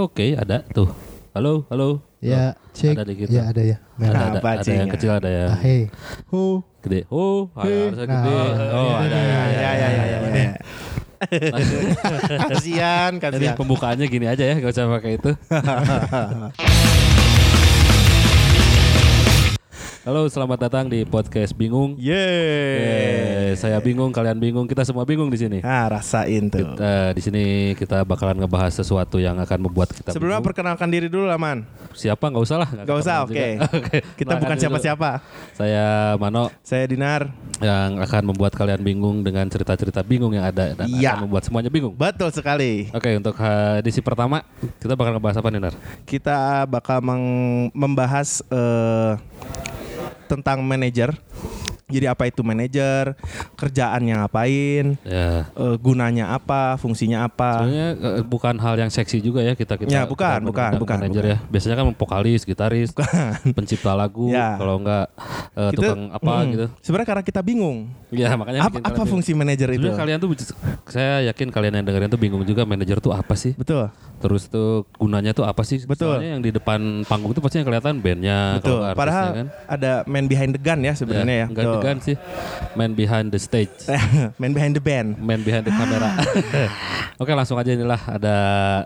Oke, ada tuh. Halo, halo. Ya, cek. Ada di kita. Ya, ada ya. Ada, Merah. ada, ada cing? yang kecil, ada yang Ah, hey. Hu. gede. Oh, ada Hei. harusnya Nah, gede. oh, Oh, iya, ada. iya, ya, ya ya ya ya. Ya. kasihan, Jadi kasihan. pembukaannya gini aja ya, gak usah pakai itu. Halo, selamat datang di podcast Bingung. Yeay. Eh, saya bingung, kalian bingung, kita semua bingung di sini. Ah, rasain tuh. Kita di sini kita bakalan ngebahas sesuatu yang akan membuat kita Sebelumnya bingung. perkenalkan diri dulu lah, Man. Siapa nggak usah lah. Gak usah, oke. Kita bukan siapa-siapa. Saya Mano Saya Dinar. yang akan membuat kalian bingung dengan cerita-cerita bingung yang ada dan Iya. akan membuat semuanya bingung. Betul sekali. Oke, untuk uh, edisi pertama kita bakal ngebahas apa nih, Nar? Kita bakal meng- membahas eh, tentang manajer. Jadi apa itu manajer, kerjaannya ngapain, Ya. eh, gunanya apa, fungsinya apa. Sebenarnya uh, bukan hal yang seksi juga ya kita kita. Ya, bukan, bukan, bukan, manajer ya. Biasanya kan vokalis, gitaris, pencipta lagu, Ya. kalau enggak uh, Kita- tukang apa Hmm. gitu. Sebenarnya karena kita bingung. Ya, makanya Apa, apa fungsi manajer itu? Sebenarnya kalian tuh saya yakin kalian yang dengerin tuh bingung juga manajer tuh apa sih? Betul. Terus tuh gunanya tuh apa sih? Betul. Soalnya yang di depan panggung tuh pasti yang kelihatan bandnya, Betul. Padahal kan. ada man behind the gun ya sebenarnya ya. Enggak Degan sih. Man behind the stage. man behind the band. Man behind the camera. Oke langsung aja inilah ada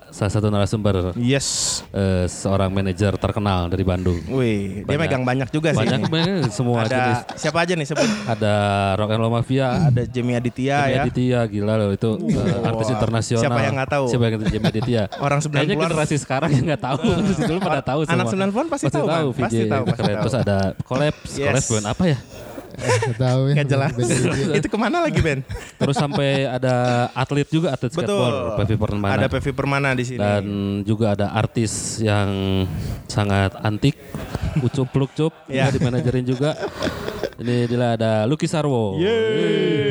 salah satu narasumber Yes. eh, seorang manajer terkenal dari Bandung. Wih, dia Banyak. megang banyak juga sih. Banyak banyak semua jenis. Ada siapa aja nih sebut? Ada Rock and Roll Mafia, Ada Jamie Aditya Jimmy ya. Aditya gila loh itu eh, artis internasional. siapa yang nggak tahu? Siapa yang tahu Jimmy Aditya? Orang Kayaknya 90-an. generasi sekarang yang nggak tahu. Dulu pada tahu semua. Anak 90-an pasti tahu, Man. VJ Pasti tahu, pasti tahu. Terus ada collabs, Yes. collabs band apa ya? Tahu ya. Gak jelas. Itu ke mana lagi Ben? Terus sampai ada atlet juga atlet skateboard, Pevi Permana. Ada Pevi Permana di sini. dan juga ada artis yang sangat antik, Ucup Plukcup, Ya. juga dimanajerin juga. Ini dia ada Lucky Sarwo. Yeay.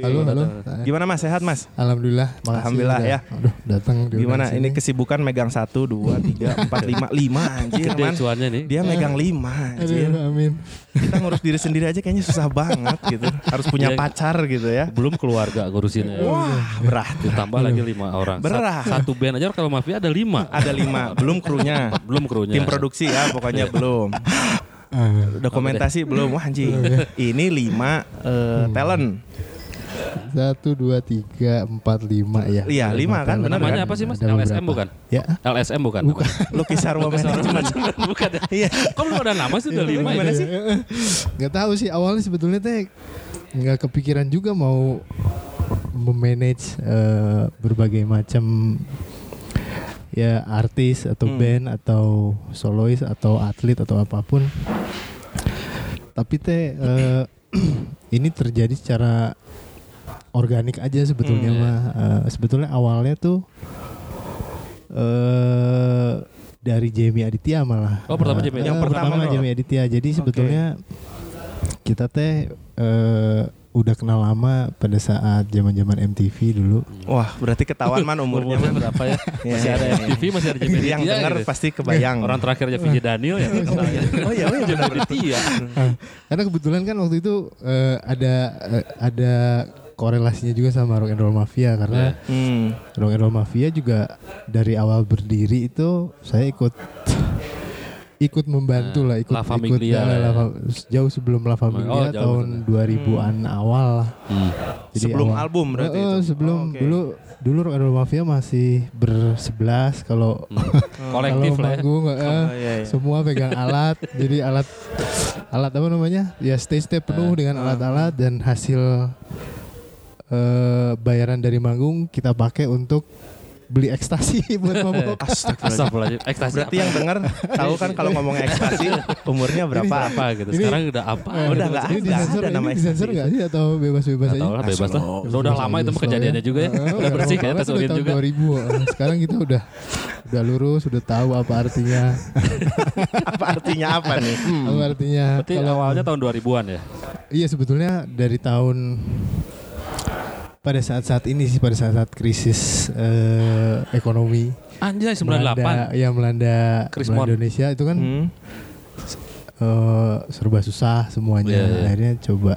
Halo, halo. Gimana Mas? Sehat Mas? Alhamdulillah. makasih Alhamdulillah udah- ya. Aduh, datang Gimana? sini. Ini kesibukan megang satu, dua, tiga, empat, lima, lima anjir Gede man. cuannya nih. Dia megang lima anjir. Aduh, amin. Kita ngurus diri sendiri aja kayaknya susah banget gitu. Harus punya Iya. pacar gitu ya. Belum keluarga ngurusinnya. Wah, berat. Ditambah lagi lima orang. Berat. Satu band aja kalau mafia ada lima. Ada lima, belum krunya. Belum krunya. Tim produksi ya pokoknya belum. Ah, Dokumentasi belum. Wah anjing. Ini lima eh, talent. Satu, dua, tiga, empat, lima ya. Iya, lima kan, benar Namanya kan? apa sih mas? Ada LSM beberapa. bukan? Ya. LSM bukan? Bukan. Lukis Sarwa Management. bukan ya? Iya. Kok belum ada nama sih udah lima Gimana ya? sih? Nggak tahu sih awalnya sebetulnya teh nggak kepikiran juga mau memanage eh, berbagai macam ya artis atau Hmm. band atau solois atau atlet atau apa pun. Tapi teh eh, ini terjadi secara organik aja sebetulnya Hmm, mah. Eh, sebetulnya awalnya tuh eh dari Jamie Aditya malah. Oh, pertama Jamie eh, Yang pertama pertama. Jamie Aditya. Jadi sebetulnya kita teh eh, udah kenal lama pada saat zaman-zaman MTV dulu. Wah, berarti ketahuan man umurnya man. berapa ya? Iya, Masih ada MTV, masih ada Jimmy Yang Aditya dengar gitu. pasti kebayang. Orang terakhirnya VJ Daniel ya. Oh iya, oh iya benar. Aditya. Karena kebetulan kan waktu itu eh, ada eh, ada korelasinya juga sama Rock and Roll Mafia karena Hmm. Rock and Roll Mafia juga dari awal berdiri itu saya ikut ikut membantu Nah, lah, ikut La ikut ya. La Fam- jauh sebelum La Famiglia Oh, tahun 2000-an awal lah. Hmm. Jadi Sebelum awal- album berarti eh, itu. sebelum Oh, oke. dulu dulu Rock and Roll Mafia masih bersebelas kalau Kolektif kalau lah ya. manggung eh, Oh, iya, iya. semua pegang alat jadi alat alat apa namanya ya stage stage penuh Eh. dengan alat-alat dan hasil eh, bayaran dari manggung kita pakai untuk beli ekstasi buat mabok Astagfirullahaladzim. Ekstasi Berarti apa? yang dengar tahu kan kalau ngomongnya ekstasi umurnya berapa? apa gitu. Ini- Sekarang udah apa? Eh, Udah nggak ini ada, disensor ada nama disensor ekstasi. nggak sih atau bebas-bebas aja tahu lah bebas lah. Udah, udah lama itu kejadiannya juga ya. Eh, Udah bersih kayak tes urin udah juga. tahun 2000 Eh, sekarang kita udah udah lurus udah tahu apa artinya Apa artinya apa nih? Hmm. apa artinya Berarti kalau- awalnya tahun 2000-an ya? Iya sebetulnya dari tahun pada saat-saat ini sih pada saat-saat krisis eh, ekonomi Anjay melanda, 98. ya melanda, Chris melanda Mon. Indonesia itu kan Hmm. eh, serba susah semuanya Iya, iya. akhirnya coba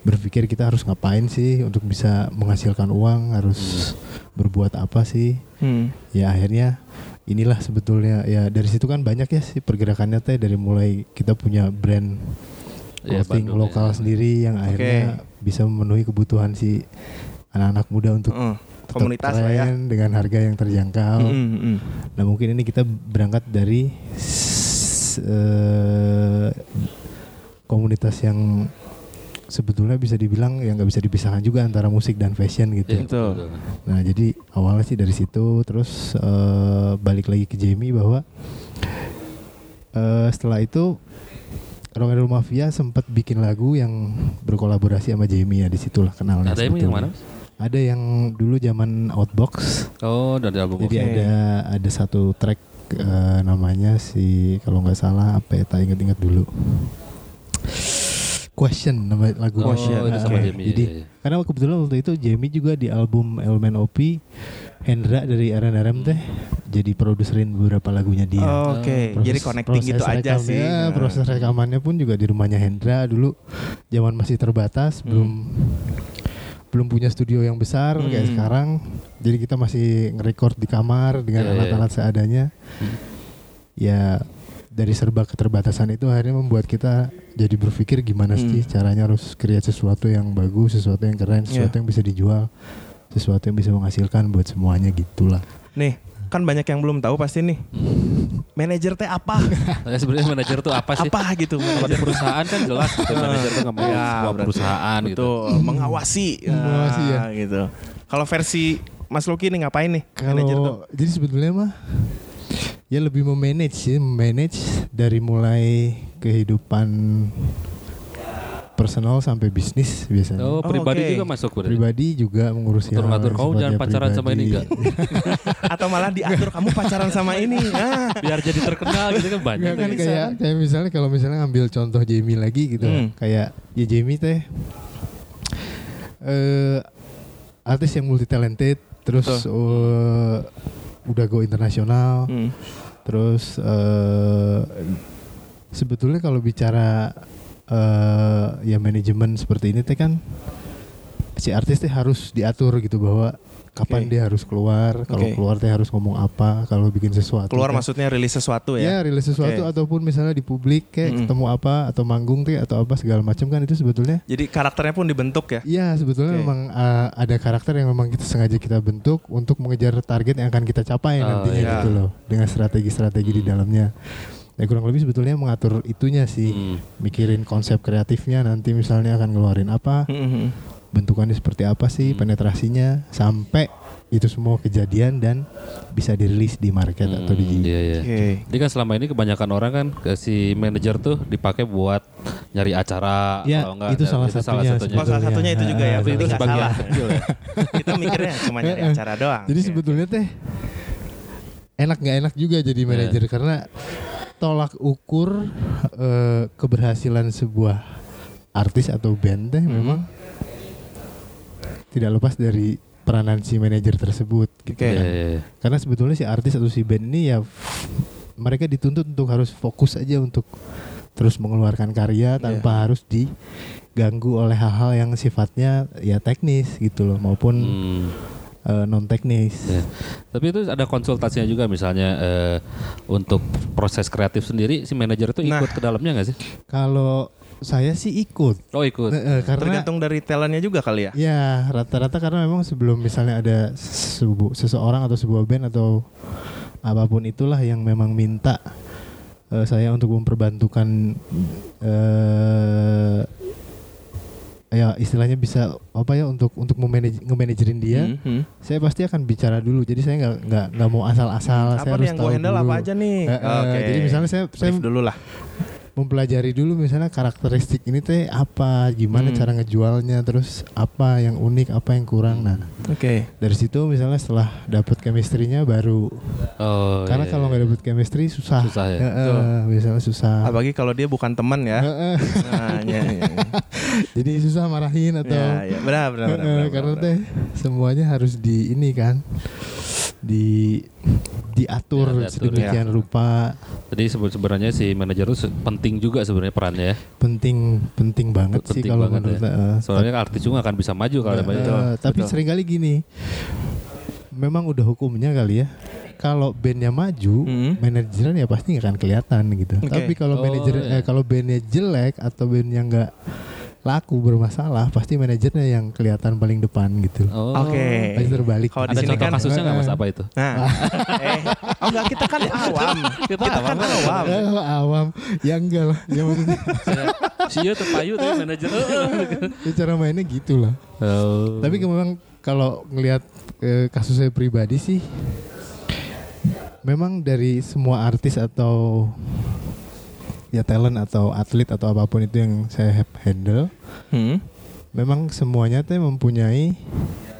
berpikir kita harus ngapain sih untuk bisa menghasilkan uang harus berbuat apa sih Hmm. ya akhirnya inilah sebetulnya ya dari situ kan banyak ya sih pergerakannya teh dari mulai kita punya brand Ya, clothing Bandung, lokal ya. sendiri yang akhirnya bisa memenuhi kebutuhan si anak-anak muda untuk tetap komunitas lah ya. dengan harga yang terjangkau. Mm, mm, mm. Nah mungkin ini kita berangkat dari eh, komunitas yang sebetulnya bisa dibilang yang nggak bisa dipisahkan juga antara musik dan fashion gitu. Betul. Nah jadi awalnya sih dari situ terus eh, balik lagi ke Jamie bahwa eh, setelah itu Rock and Mafia sempat bikin lagu yang berkolaborasi sama Jamie ya di situlah kenalnya. Ada yang mana? Ada yang dulu zaman Outbox. Oh, dari album Jadi Oke. ada ada satu track eh, namanya si kalau nggak salah apa ya tak inget-inget dulu. Question nama lagu. Oh, Question, itu sama oke. Jamie. Jadi iya, iya. karena kebetulan waktu itu Jamie juga di album Elemen OP Hendra dari RNRM teh jadi produserin beberapa lagunya dia. Oke, Proses- jadi connecting gitu proses aja sih. rekamnya, Nah. Proses rekamannya pun juga di rumahnya Hendra dulu zaman masih terbatas, Hmm. belum belum punya studio yang besar kayak Hmm. sekarang. Jadi kita masih nge-record di kamar dengan Iya, iya. alat-alat seadanya. Ya dari serba keterbatasan itu akhirnya membuat kita jadi berpikir gimana Hmm. sih caranya harus create sesuatu yang bagus, sesuatu yang keren, sesuatu Iya. yang bisa dijual, sesuatu yang bisa menghasilkan buat semuanya gitulah. Nih, kan banyak yang belum tahu pasti nih. Manajer teh apa? Nah, sebenarnya manajer tuh apa sih? apa gitu Kalau di manajer? perusahaan kan jelas gitu manajer tuh ngomong Ya, sebuah perusahaan gitu. Mengawasi. Mengawasi ya. Ah, gitu. Kalau versi Mas Lucky nih ngapain nih? Manajer tuh. Kalau jadi sebetulnya mah ya lebih memanage sih, memanage dari mulai kehidupan personal sampai bisnis biasanya. Oh, pribadi oke. juga masuk berarti. Pribadi juga mengurusi hal Ngatur-ngatur, kau jangan pacaran sama ini pribadi. Atau malah diatur kamu pacaran sama ini. Ah. Biar jadi terkenal gitu kan banyak. Enggak kan kayak kayak misalnya kalau misalnya ambil contoh Jamie lagi gitu. Hmm. Kayak ya Jamie teh eh artis yang multi talented terus eh, udah go internasional. Hmm. Terus eh sebetulnya kalau bicara eh ya manajemen seperti ini teh kan si artis teh harus diatur gitu bahwa kapan Oke. dia harus keluar, kalau Oke. keluar teh harus ngomong apa, kalau bikin sesuatu. Keluar teh- maksudnya rilis sesuatu Ya, ya? rilis sesuatu Oke. ataupun misalnya di publik kayak Mm-mm. ketemu apa atau manggung teh atau apa segala macam kan itu sebetulnya Jadi karakternya pun dibentuk ya? Iya sebetulnya Oke. memang uh, ada karakter yang memang kita sengaja kita bentuk untuk mengejar target yang akan kita capai Oh, nantinya iya. gitu loh dengan strategi-strategi di Hmm. dalamnya. Ya kurang lebih sebetulnya mengatur itunya sih, Hmm. mikirin konsep kreatifnya nanti misalnya akan ngeluarin apa, Hmm, hmm, hmm. bentukannya seperti apa sih, Hmm. penetrasinya sampai itu semua kejadian dan bisa dirilis di market atau di Hmm, Iya, iya. Oke. Jadi kan selama ini kebanyakan orang kan ke si manajer tuh dipakai buat nyari acara Ya, kalau enggak itu salah satunya Oh, salah satunya itu juga ya, Ah, Tapi itu sebagian salah. kecil ya. Kita mikirnya cuma nyari acara doang. Jadi sebetulnya teh enak nggak enak juga jadi manajer karena tolak ukur eh, keberhasilan sebuah artis atau band teh memang tidak lepas dari peranan si manajer tersebut gitu. Oke. Iya, iya, iya. Karena sebetulnya si artis atau si band ini ya mereka dituntut untuk harus fokus aja untuk terus mengeluarkan karya tanpa harus diganggu oleh hal-hal yang sifatnya ya teknis gitu loh maupun Hmm. Non teknis. Ya. Tapi itu ada konsultasinya juga misalnya eh, untuk proses kreatif sendiri si manajer itu ikut Nah. ke dalamnya nggak sih? Kalau saya sih ikut. Oh ikut. Eh, karena Tergantung dari talentnya juga kali ya? ya rata-rata karena memang sebelum misalnya ada sebu- seseorang atau sebuah band atau apa pun itulah yang memang minta eh, saya untuk memperbantukan eh ya istilahnya bisa apa ya untuk untuk memanage nge-manajerin dia Hmm, hmm. saya pasti akan bicara dulu jadi saya nggak nggak nggak mau asal-asal saya nih harus yang gue tahu handle dulu. apa aja nih? Eh, eh, jadi misalnya saya saya dulu lah. Mempelajari dulu misalnya karakteristik ini teh apa, gimana Hmm. cara ngejualnya, terus apa yang unik, apa yang kurang. Nah, Oke. dari situ misalnya setelah dapet chemistry-nya baru Oh. karena iya, kalau iya. nggak dapet chemistry susah. Susah ya? Betul. misalnya susah. Apalagi kalau dia bukan teman ya. Nah, ya, ya, ya. jadi susah marahin atau Ya, ya. Benar, benar, benar, eh, benar, karena benar. teh semuanya harus di ini kan di diatur Ya, diatur, sedemikian rupa Jadi sebe- sebenarnya si manajer itu penting juga sebenarnya perannya ya. penting penting banget sih Penting kalau banget menurut ya. eh, Soalnya artis juga akan bisa maju kalau ada Eh, banyak. tapi betul. sering kali gini memang udah hukumnya kali ya kalau bandnya maju Hmm. manajernya ya pasti nggak akan kelihatan gitu Oke. tapi kalau Oh, manajer iya. eh, kalau bandnya jelek atau bandnya nggak laku bermasalah pasti manajernya yang kelihatan paling depan gitu Oh. Oke. pasti terbalik Kalau di sini kan kasusnya nggak mas apa itu? Nah, eh, oh enggak kita kan awam. Kita, kan awam. Eh, awam ya enggak lah ya maksudnya Sia terpayu tuh manajer. ya cara mainnya gitu lah Oh. Tapi memang kalau ngelihat eh, kasus saya pribadi sih, memang dari semua artis atau ya talent atau atlet atau apa pun itu yang saya have- handle, Hmm. memang semuanya teh mempunyai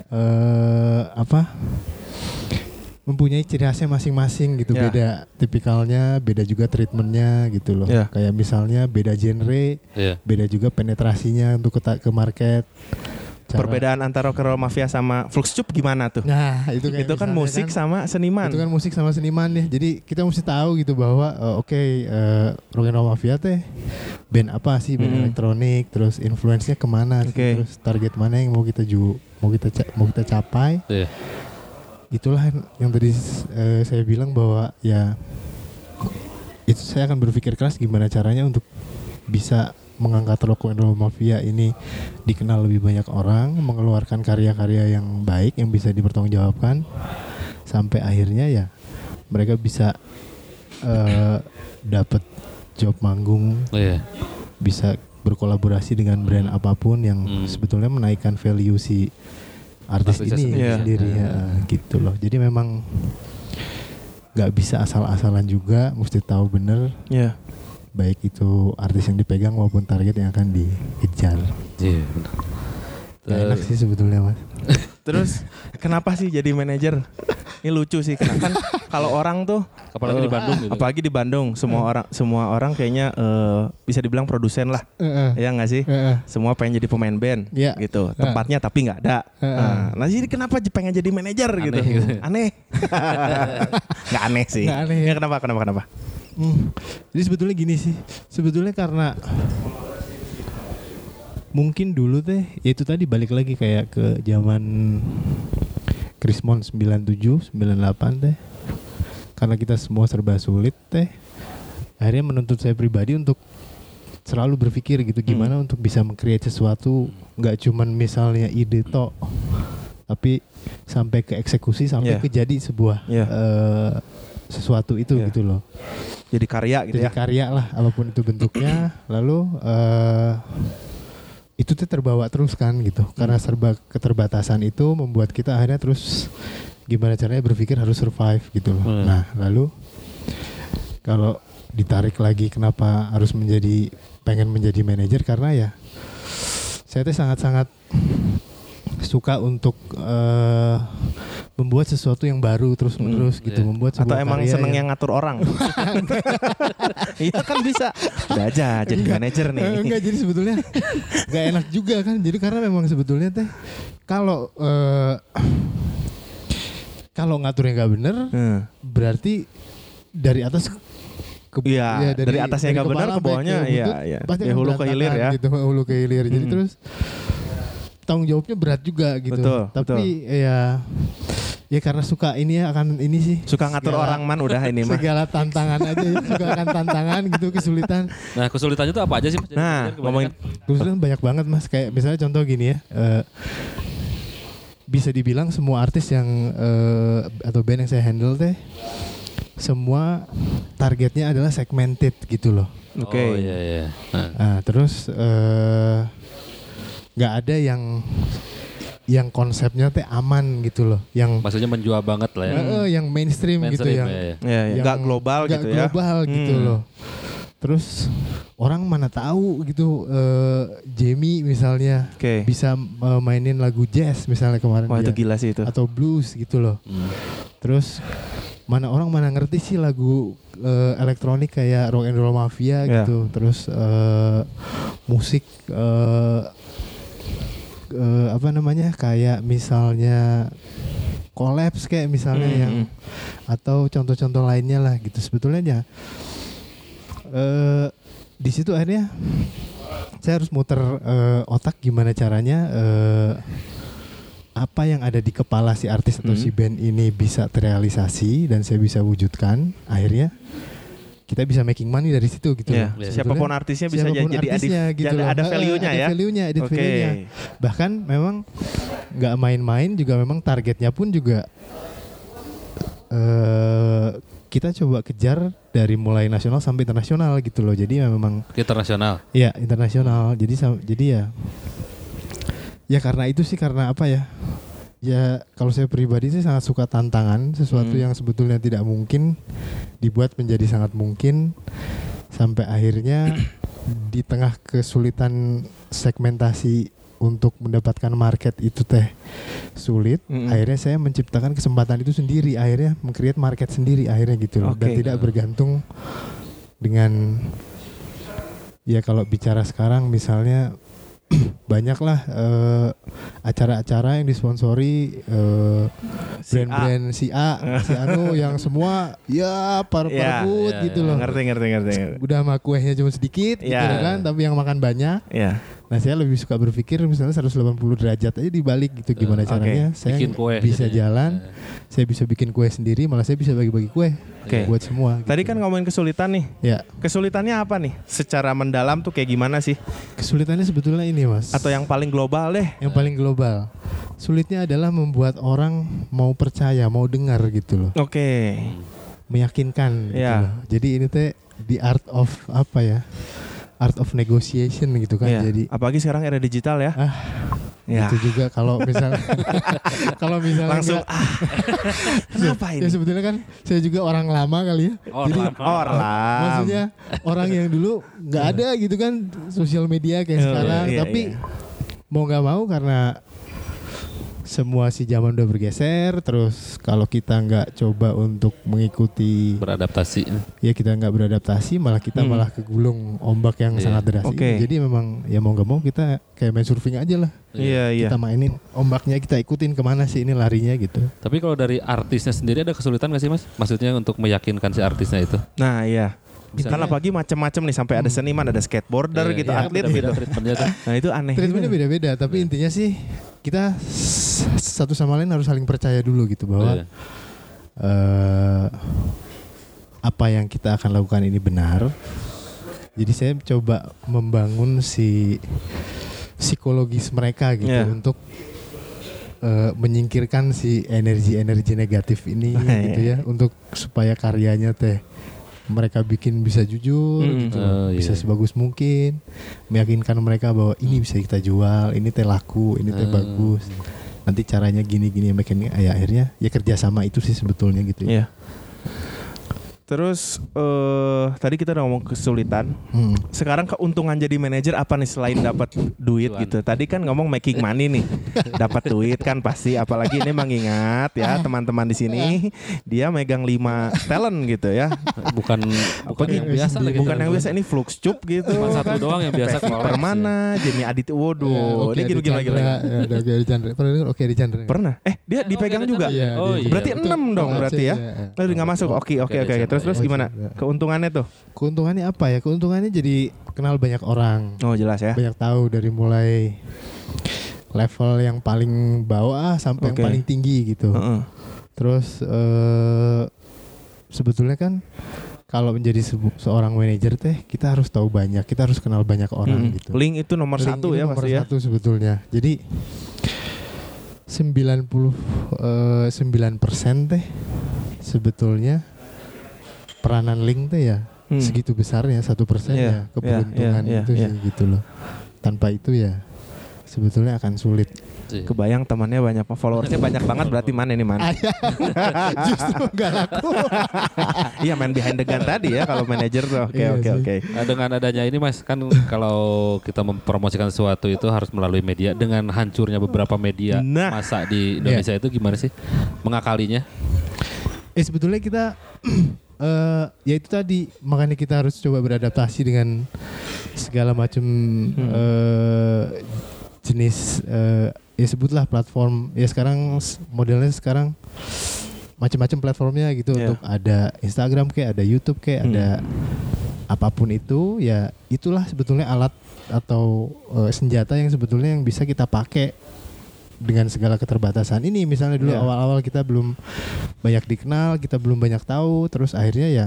eh apa? mempunyai ciri khasnya masing-masing gitu Ya. beda tipikalnya beda juga treatmentnya gitu loh Ya. kayak misalnya beda genre Iya. beda juga penetrasinya untuk ke, ke market Cara- Perbedaan antara rock and roll mafia sama Flux Cup gimana tuh? Nah, itu kayak Itu kan musik sama seniman. Itu kan musik sama seniman ya. Jadi kita mesti tahu gitu bahwa eh, oke eh, Rock and Roll Mafia teh band apa sih band Hmm. elektronik terus influence-nya ke mana sih terus target mana yang mau kita ju mau kita mau kita capai Iya. itulah yang, yang tadi eh, saya bilang bahwa ya itu saya akan berpikir keras gimana caranya untuk bisa mengangkat Rock and Roll Mafia ini dikenal lebih banyak orang, mengeluarkan karya-karya yang baik yang bisa dipertanggungjawabkan sampai akhirnya ya mereka bisa eh dapat job manggung, Iya. bisa berkolaborasi dengan brand apa pun yang Hmm. sebetulnya menaikkan value si artis Artisnya ini sendiri. sendiri, Iya. ya, gitu loh. Jadi memang nggak bisa asal-asalan juga, mesti tahu bener Iya. Baik itu artis yang dipegang maupun target yang akan dikejar. Iya. benar. Gak enak sih sebetulnya mas. Terus kenapa sih jadi manajer? Ini lucu sih karena kan kalau orang tuh Apalagi di eh, Bandung gitu. Apalagi di Bandung, semua orang semua orang kayaknya eh, bisa dibilang produsen lah. Ya nggak sih? Semua pengen jadi pemain band Iya. gitu. Tempatnya tapi nggak ada. Heeh. Nah, nah, jadi kenapa pengen jadi manajer Aneh gitu? gitu. Aneh. Nggak aneh sih. Nggak aneh. Ya, kenapa kenapa kenapa? Hmm. Jadi sebetulnya gini sih, sebetulnya karena mungkin dulu teh, ya itu tadi balik lagi kayak ke zaman Krismon 97, 98 teh. Karena kita semua serba sulit teh. Akhirnya menuntut saya pribadi untuk selalu berpikir gitu gimana untuk bisa mengcreate sesuatu nggak cuman misalnya ide tok tapi sampai ke eksekusi sampai Iya. ke jadi sebuah Iya. eh, sesuatu itu Iya. gitu loh Jadi karya gitu jadi ya. karya lah apa pun itu bentuknya lalu eh itu tuh terbawa terus kan gitu karena serba keterbatasan itu membuat kita akhirnya terus gimana caranya berpikir harus survive gitu loh Hmm. nah lalu kalau ditarik lagi kenapa harus menjadi pengen menjadi manajer karena ya saya tuh sangat-sangat suka untuk eh, membuat sesuatu yang baru terus menerus gitu iya. membuat Atau emang karya seneng yang- yang ngatur orang? Iya kan bisa. Udah aja jadi manajer Eh, nih. enggak jadi sebetulnya nggak enak juga kan jadi karena memang sebetulnya teh kalau eh, kalau ngaturnya nggak bener Hmm. berarti dari atas ke Iya, dari atasnya nggak benar, ke bawahnya, iya, lutut, iya. pasti Ya, akan hulu ke hilir ya. gitu hulu ke hilir jadi Hmm. terus tanggung jawabnya berat juga gitu Betul, tapi ya ya karena suka ini ya akan ini sih Suka ngatur segala- orang man udah ini mah. segala tantangan aja suka akan tantangan gitu kesulitan Nah kesulitannya itu apa aja sih? Mas? Nah, ngomongin Kebetulan banyak banget mas kayak misalnya contoh gini ya eh, bisa dibilang semua artis yang eh, atau band yang saya handle teh semua targetnya adalah segmented gitu loh Oke. Oh iya iya. Nah, nah, terus eh, nggak ada yang yang konsepnya teh aman gitu loh yang maksudnya menjual banget lah ya. yang mainstream, gitu Mainstream, yang ya, ya. Ya, ya. yang Nggak global nggak gitu ya. global gitu Hmm. loh. Terus orang mana tahu gitu eh, Jamie misalnya Oke. bisa eh, mainin lagu jazz misalnya kemarin Wah itu gila sih itu. atau blues gitu loh. Hmm. Terus mana orang mana ngerti sih lagu eh, elektronik kayak rock and roll mafia Ya. gitu. Terus eh, musik eh, eh, apa namanya kayak misalnya kolaps kayak misalnya hmm. yang atau contoh-contoh lainnya lah gitu sebetulnya ya uh, di situ akhirnya saya harus muter uh, otak gimana caranya uh, apa yang ada di kepala si artis atau hmm. si band ini bisa terrealisasi dan saya bisa wujudkan akhirnya kita bisa making money dari situ gitu yeah. loh. Siapa pun artisnya bisa siapa pun jadi artisnya, adif, gitu loh. ada value-nya ya. Ada value-nya, ada okay. value-nya. Bahkan memang nggak main-main juga memang targetnya pun juga uh, kita coba kejar dari mulai nasional sampai internasional gitu loh. Jadi memang internasional. Iya, internasional. Jadi jadi ya Ya karena itu sih karena apa ya? Ya kalau saya pribadi sih sangat suka tantangan, sesuatu hmm. yang sebetulnya tidak mungkin dibuat menjadi sangat mungkin sampai akhirnya di tengah kesulitan segmentasi untuk mendapatkan market itu teh sulit mm -hmm. akhirnya saya menciptakan kesempatan itu sendiri akhirnya mengcreate market sendiri akhirnya gitu loh okay. dan tidak bergantung dengan ya kalau bicara sekarang misalnya banyaklah uh, acara-acara yang disponsori uh, brand-brand si A, si Anu yang semua ya par yeah, yeah, gitu yeah, loh. Ngerti ngerti ngerti. Udah mah kuehnya cuma sedikit yeah. gitu kan, tapi yang makan banyak. Yeah. Nah saya lebih suka berpikir misalnya 180 derajat aja dibalik gitu gimana uh, caranya okay. saya bikin kue bisa gitu ya. jalan, yeah. saya bisa bikin kue sendiri, malah saya bisa bagi-bagi kue okay. buat semua. Gitu. Tadi kan ngomongin kesulitan nih. Ya. Kesulitannya apa nih? Secara mendalam tuh kayak gimana sih? Kesulitannya sebetulnya ini mas. Atau yang paling global deh? Yang paling global. Sulitnya adalah membuat orang mau percaya, mau dengar gitu loh. Oke. Okay. Meyakinkan. Gitu yeah. loh. Jadi ini teh the art of apa ya? Art of negotiation gitu kan. Iya. Jadi apalagi sekarang era digital ya. Ah, ya. Itu juga kalau misalnya kalau misalnya langsung ah. Kenapa ini? Ya sebetulnya kan saya juga orang lama kali ya. Orang Jadi, lama. Orang. Maksudnya orang yang dulu nggak ada gitu kan sosial media kayak oh, sekarang, iya, tapi iya. mau nggak mau karena semua si zaman udah bergeser terus kalau kita nggak coba untuk mengikuti beradaptasi ya kita nggak beradaptasi malah kita hmm. malah kegulung ombak yang yeah. sangat deras okay. jadi memang ya mau nggak mau kita kayak main surfing aja lah Iya, iya. Kita mainin ombaknya, kita ikutin ke mana sih ini larinya gitu. Tapi kalau dari artisnya sendiri ada kesulitan gak sih mas? Maksudnya untuk meyakinkan si artisnya itu? Nah iya. Misalnya, Karena pagi macam-macam nih sampai ada hmm. seniman, ada skateboarder iya, gitu, iya, atlet beda -beda gitu. Nah itu aneh. Treatmentnya beda-beda, tapi iya. intinya sih kita satu sama lain harus saling percaya dulu gitu bahwa uh, apa yang kita akan lakukan ini benar. Jadi saya coba membangun si psikologis mereka gitu yeah. untuk uh, menyingkirkan si energi-energi negatif ini gitu ya untuk supaya karyanya teh mereka bikin bisa jujur hmm. gitu uh, bisa iya. sebagus mungkin meyakinkan mereka bahwa ini bisa kita jual ini teh laku ini teh uh. bagus nanti caranya gini gini makin ya akhirnya ya kerjasama itu sih sebetulnya gitu ya yeah. Terus uh, tadi kita udah ngomong kesulitan. Hmm. Sekarang keuntungan jadi manajer apa nih selain dapat duit gitu? Tadi kan ngomong making money nih. dapat duit kan pasti apalagi ini mengingat ya teman-teman di sini dia megang lima talent gitu ya. Bukan bukan yang biasa lagi. Bukan yang biasa ini Flux Cup gitu. Cuma satu doang yang biasa Permana, Jamie Adit Waduh, ya, okay, ini gini gini lagi. Oke di Chandra. Pernah oke di Chandra. Pernah. Eh, dia dipegang juga. Oh, iya. Berarti enam dong berarti ya. Lalu nggak masuk. Oke, oke, oke. Terus terus terus gimana? Keuntungannya tuh? Keuntungannya apa ya? Keuntungannya jadi kenal banyak orang. Oh jelas ya. Banyak tahu dari mulai level yang paling bawah sampai okay. yang paling tinggi gitu. Uh -uh. Terus uh, sebetulnya kan kalau menjadi seorang manajer teh kita harus tahu banyak, kita harus kenal banyak orang hmm. gitu. Link itu nomor Link satu itu ya nomor pasti ya. satu sebetulnya. Jadi 99 uh, persen teh sebetulnya peranan link tuh ya hmm. segitu besarnya satu persen yeah, ya keberuntungan yeah, yeah, itu yeah. sih gitu loh tanpa itu ya sebetulnya akan sulit. Iya. Kebayang temannya banyak, followersnya banyak banget berarti mana ini mana? Justru nggak laku. iya main behind the gun tadi ya kalau manajer tuh. Oke iya oke oke. Nah, dengan adanya ini mas kan kalau kita mempromosikan sesuatu itu harus melalui media. Dengan hancurnya beberapa media nah. masa di Indonesia yeah. itu gimana sih mengakalinya? Eh sebetulnya kita uh, ya itu tadi makanya kita harus coba beradaptasi dengan segala macam hmm. uh, jenis uh, ya sebutlah platform ya sekarang modelnya sekarang macam-macam platformnya gitu Iya. untuk ada Instagram kayak ada YouTube kayak Hmm. ada apa pun itu ya itulah sebetulnya alat atau eh, senjata yang sebetulnya yang bisa kita pakai dengan segala keterbatasan ini misalnya dulu Iya. awal-awal kita belum banyak dikenal kita belum banyak tahu terus akhirnya ya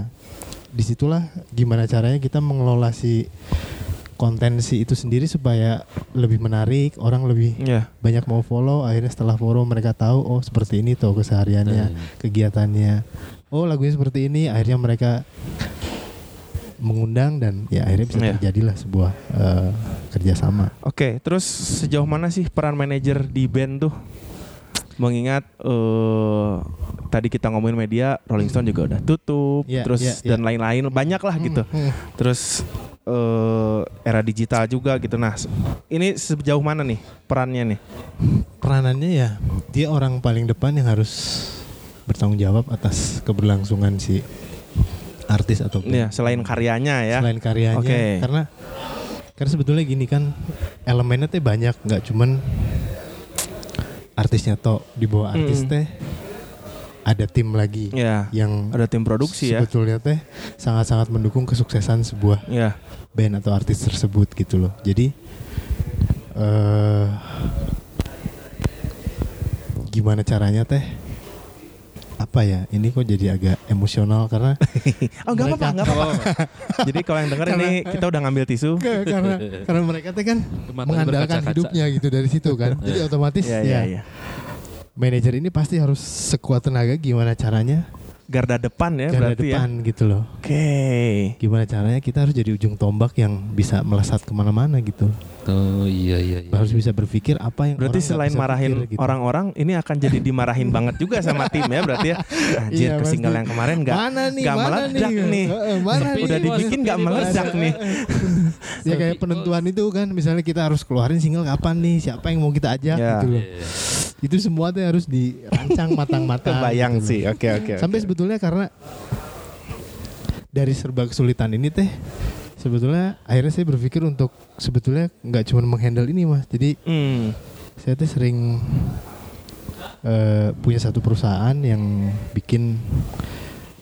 di situlah gimana caranya kita mengelola si konten si itu sendiri supaya lebih menarik orang lebih Iya. banyak mau follow akhirnya setelah follow mereka tahu oh seperti ini tuh kesehariannya Hmm. kegiatannya oh lagunya seperti ini akhirnya mereka mengundang dan ya akhirnya bisa Iya. terjadilah sebuah eh, kerjasama Oke, terus sejauh mana sih peran manajer di band tuh? Mengingat eh tadi kita ngomongin media, Rolling Stone juga udah tutup, Iya, terus iya, dan lain-lain banyak lah gitu. Hmm, hmm. Terus eh era digital juga gitu. Nah, ini sejauh mana nih perannya nih? peranannya ya dia orang paling depan yang harus bertanggung jawab atas keberlangsungan si artis atau Ya, selain karyanya ya. selain karyanya Oke. karena karena sebetulnya gini kan elemennya teh banyak nggak cuman artisnya toh di bawah artis Mm. teh ada tim lagi Ya, yang ada tim produksi ya. sebetulnya teh sangat-sangat mendukung kesuksesan sebuah Ya. band atau artis tersebut gitu loh jadi eh gimana caranya teh apa ya ini kok jadi agak emosional karena Oh, enggak apa-apa, Mereka- enggak apa-apa. Jadi kalau yang denger ini kita udah ngambil tisu. karena karena mereka teh kan Mata mengandalkan hidupnya gitu dari situ kan jadi otomatis Iya, ya, iya, iya. manajer ini pasti harus sekuat tenaga gimana caranya Garda depan ya garda berarti depan gitu loh ya. Oke. gimana caranya kita harus jadi ujung tombak yang bisa melesat ke mana-mana gitu Oh iya iya. iya. harus bisa berpikir apa yang Berarti orang selain marahin pikir gitu. orang-orang, ini akan jadi dimarahin banget juga sama tim ya berarti ya. Anjir, Iya, ke single pasti. yang kemarin nggak mana nih nggak mana meledak nih, nih. Heeh, mana Sepi nih Udah dibikin nggak meledak nih. ya kayak penentuan itu kan misalnya kita harus keluarin single kapan nih siapa yang mau kita ajak Ya. gitu loh Iya. itu semua tuh harus dirancang matang-matang Kebayang gitu sih. Oke oke. sampai oke. sebetulnya karena dari serba kesulitan ini teh sebetulnya akhirnya saya berpikir untuk sebetulnya nggak cuma menghandle ini mas jadi Hmm. saya tuh sering eh, punya satu perusahaan yang bikin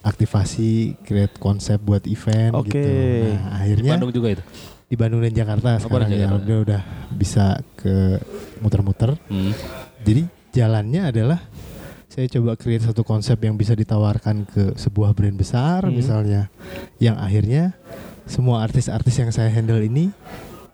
aktivasi create konsep buat event Oke. gitu nah Di akhirnya Bandung juga itu. di Bandung dan Jakarta Oh, sekarang ya udah udah bisa ke muter-muter Hmm. jadi jalannya adalah saya coba create satu konsep yang bisa ditawarkan ke sebuah brand besar Hmm. misalnya yang akhirnya semua artis-artis yang saya handle ini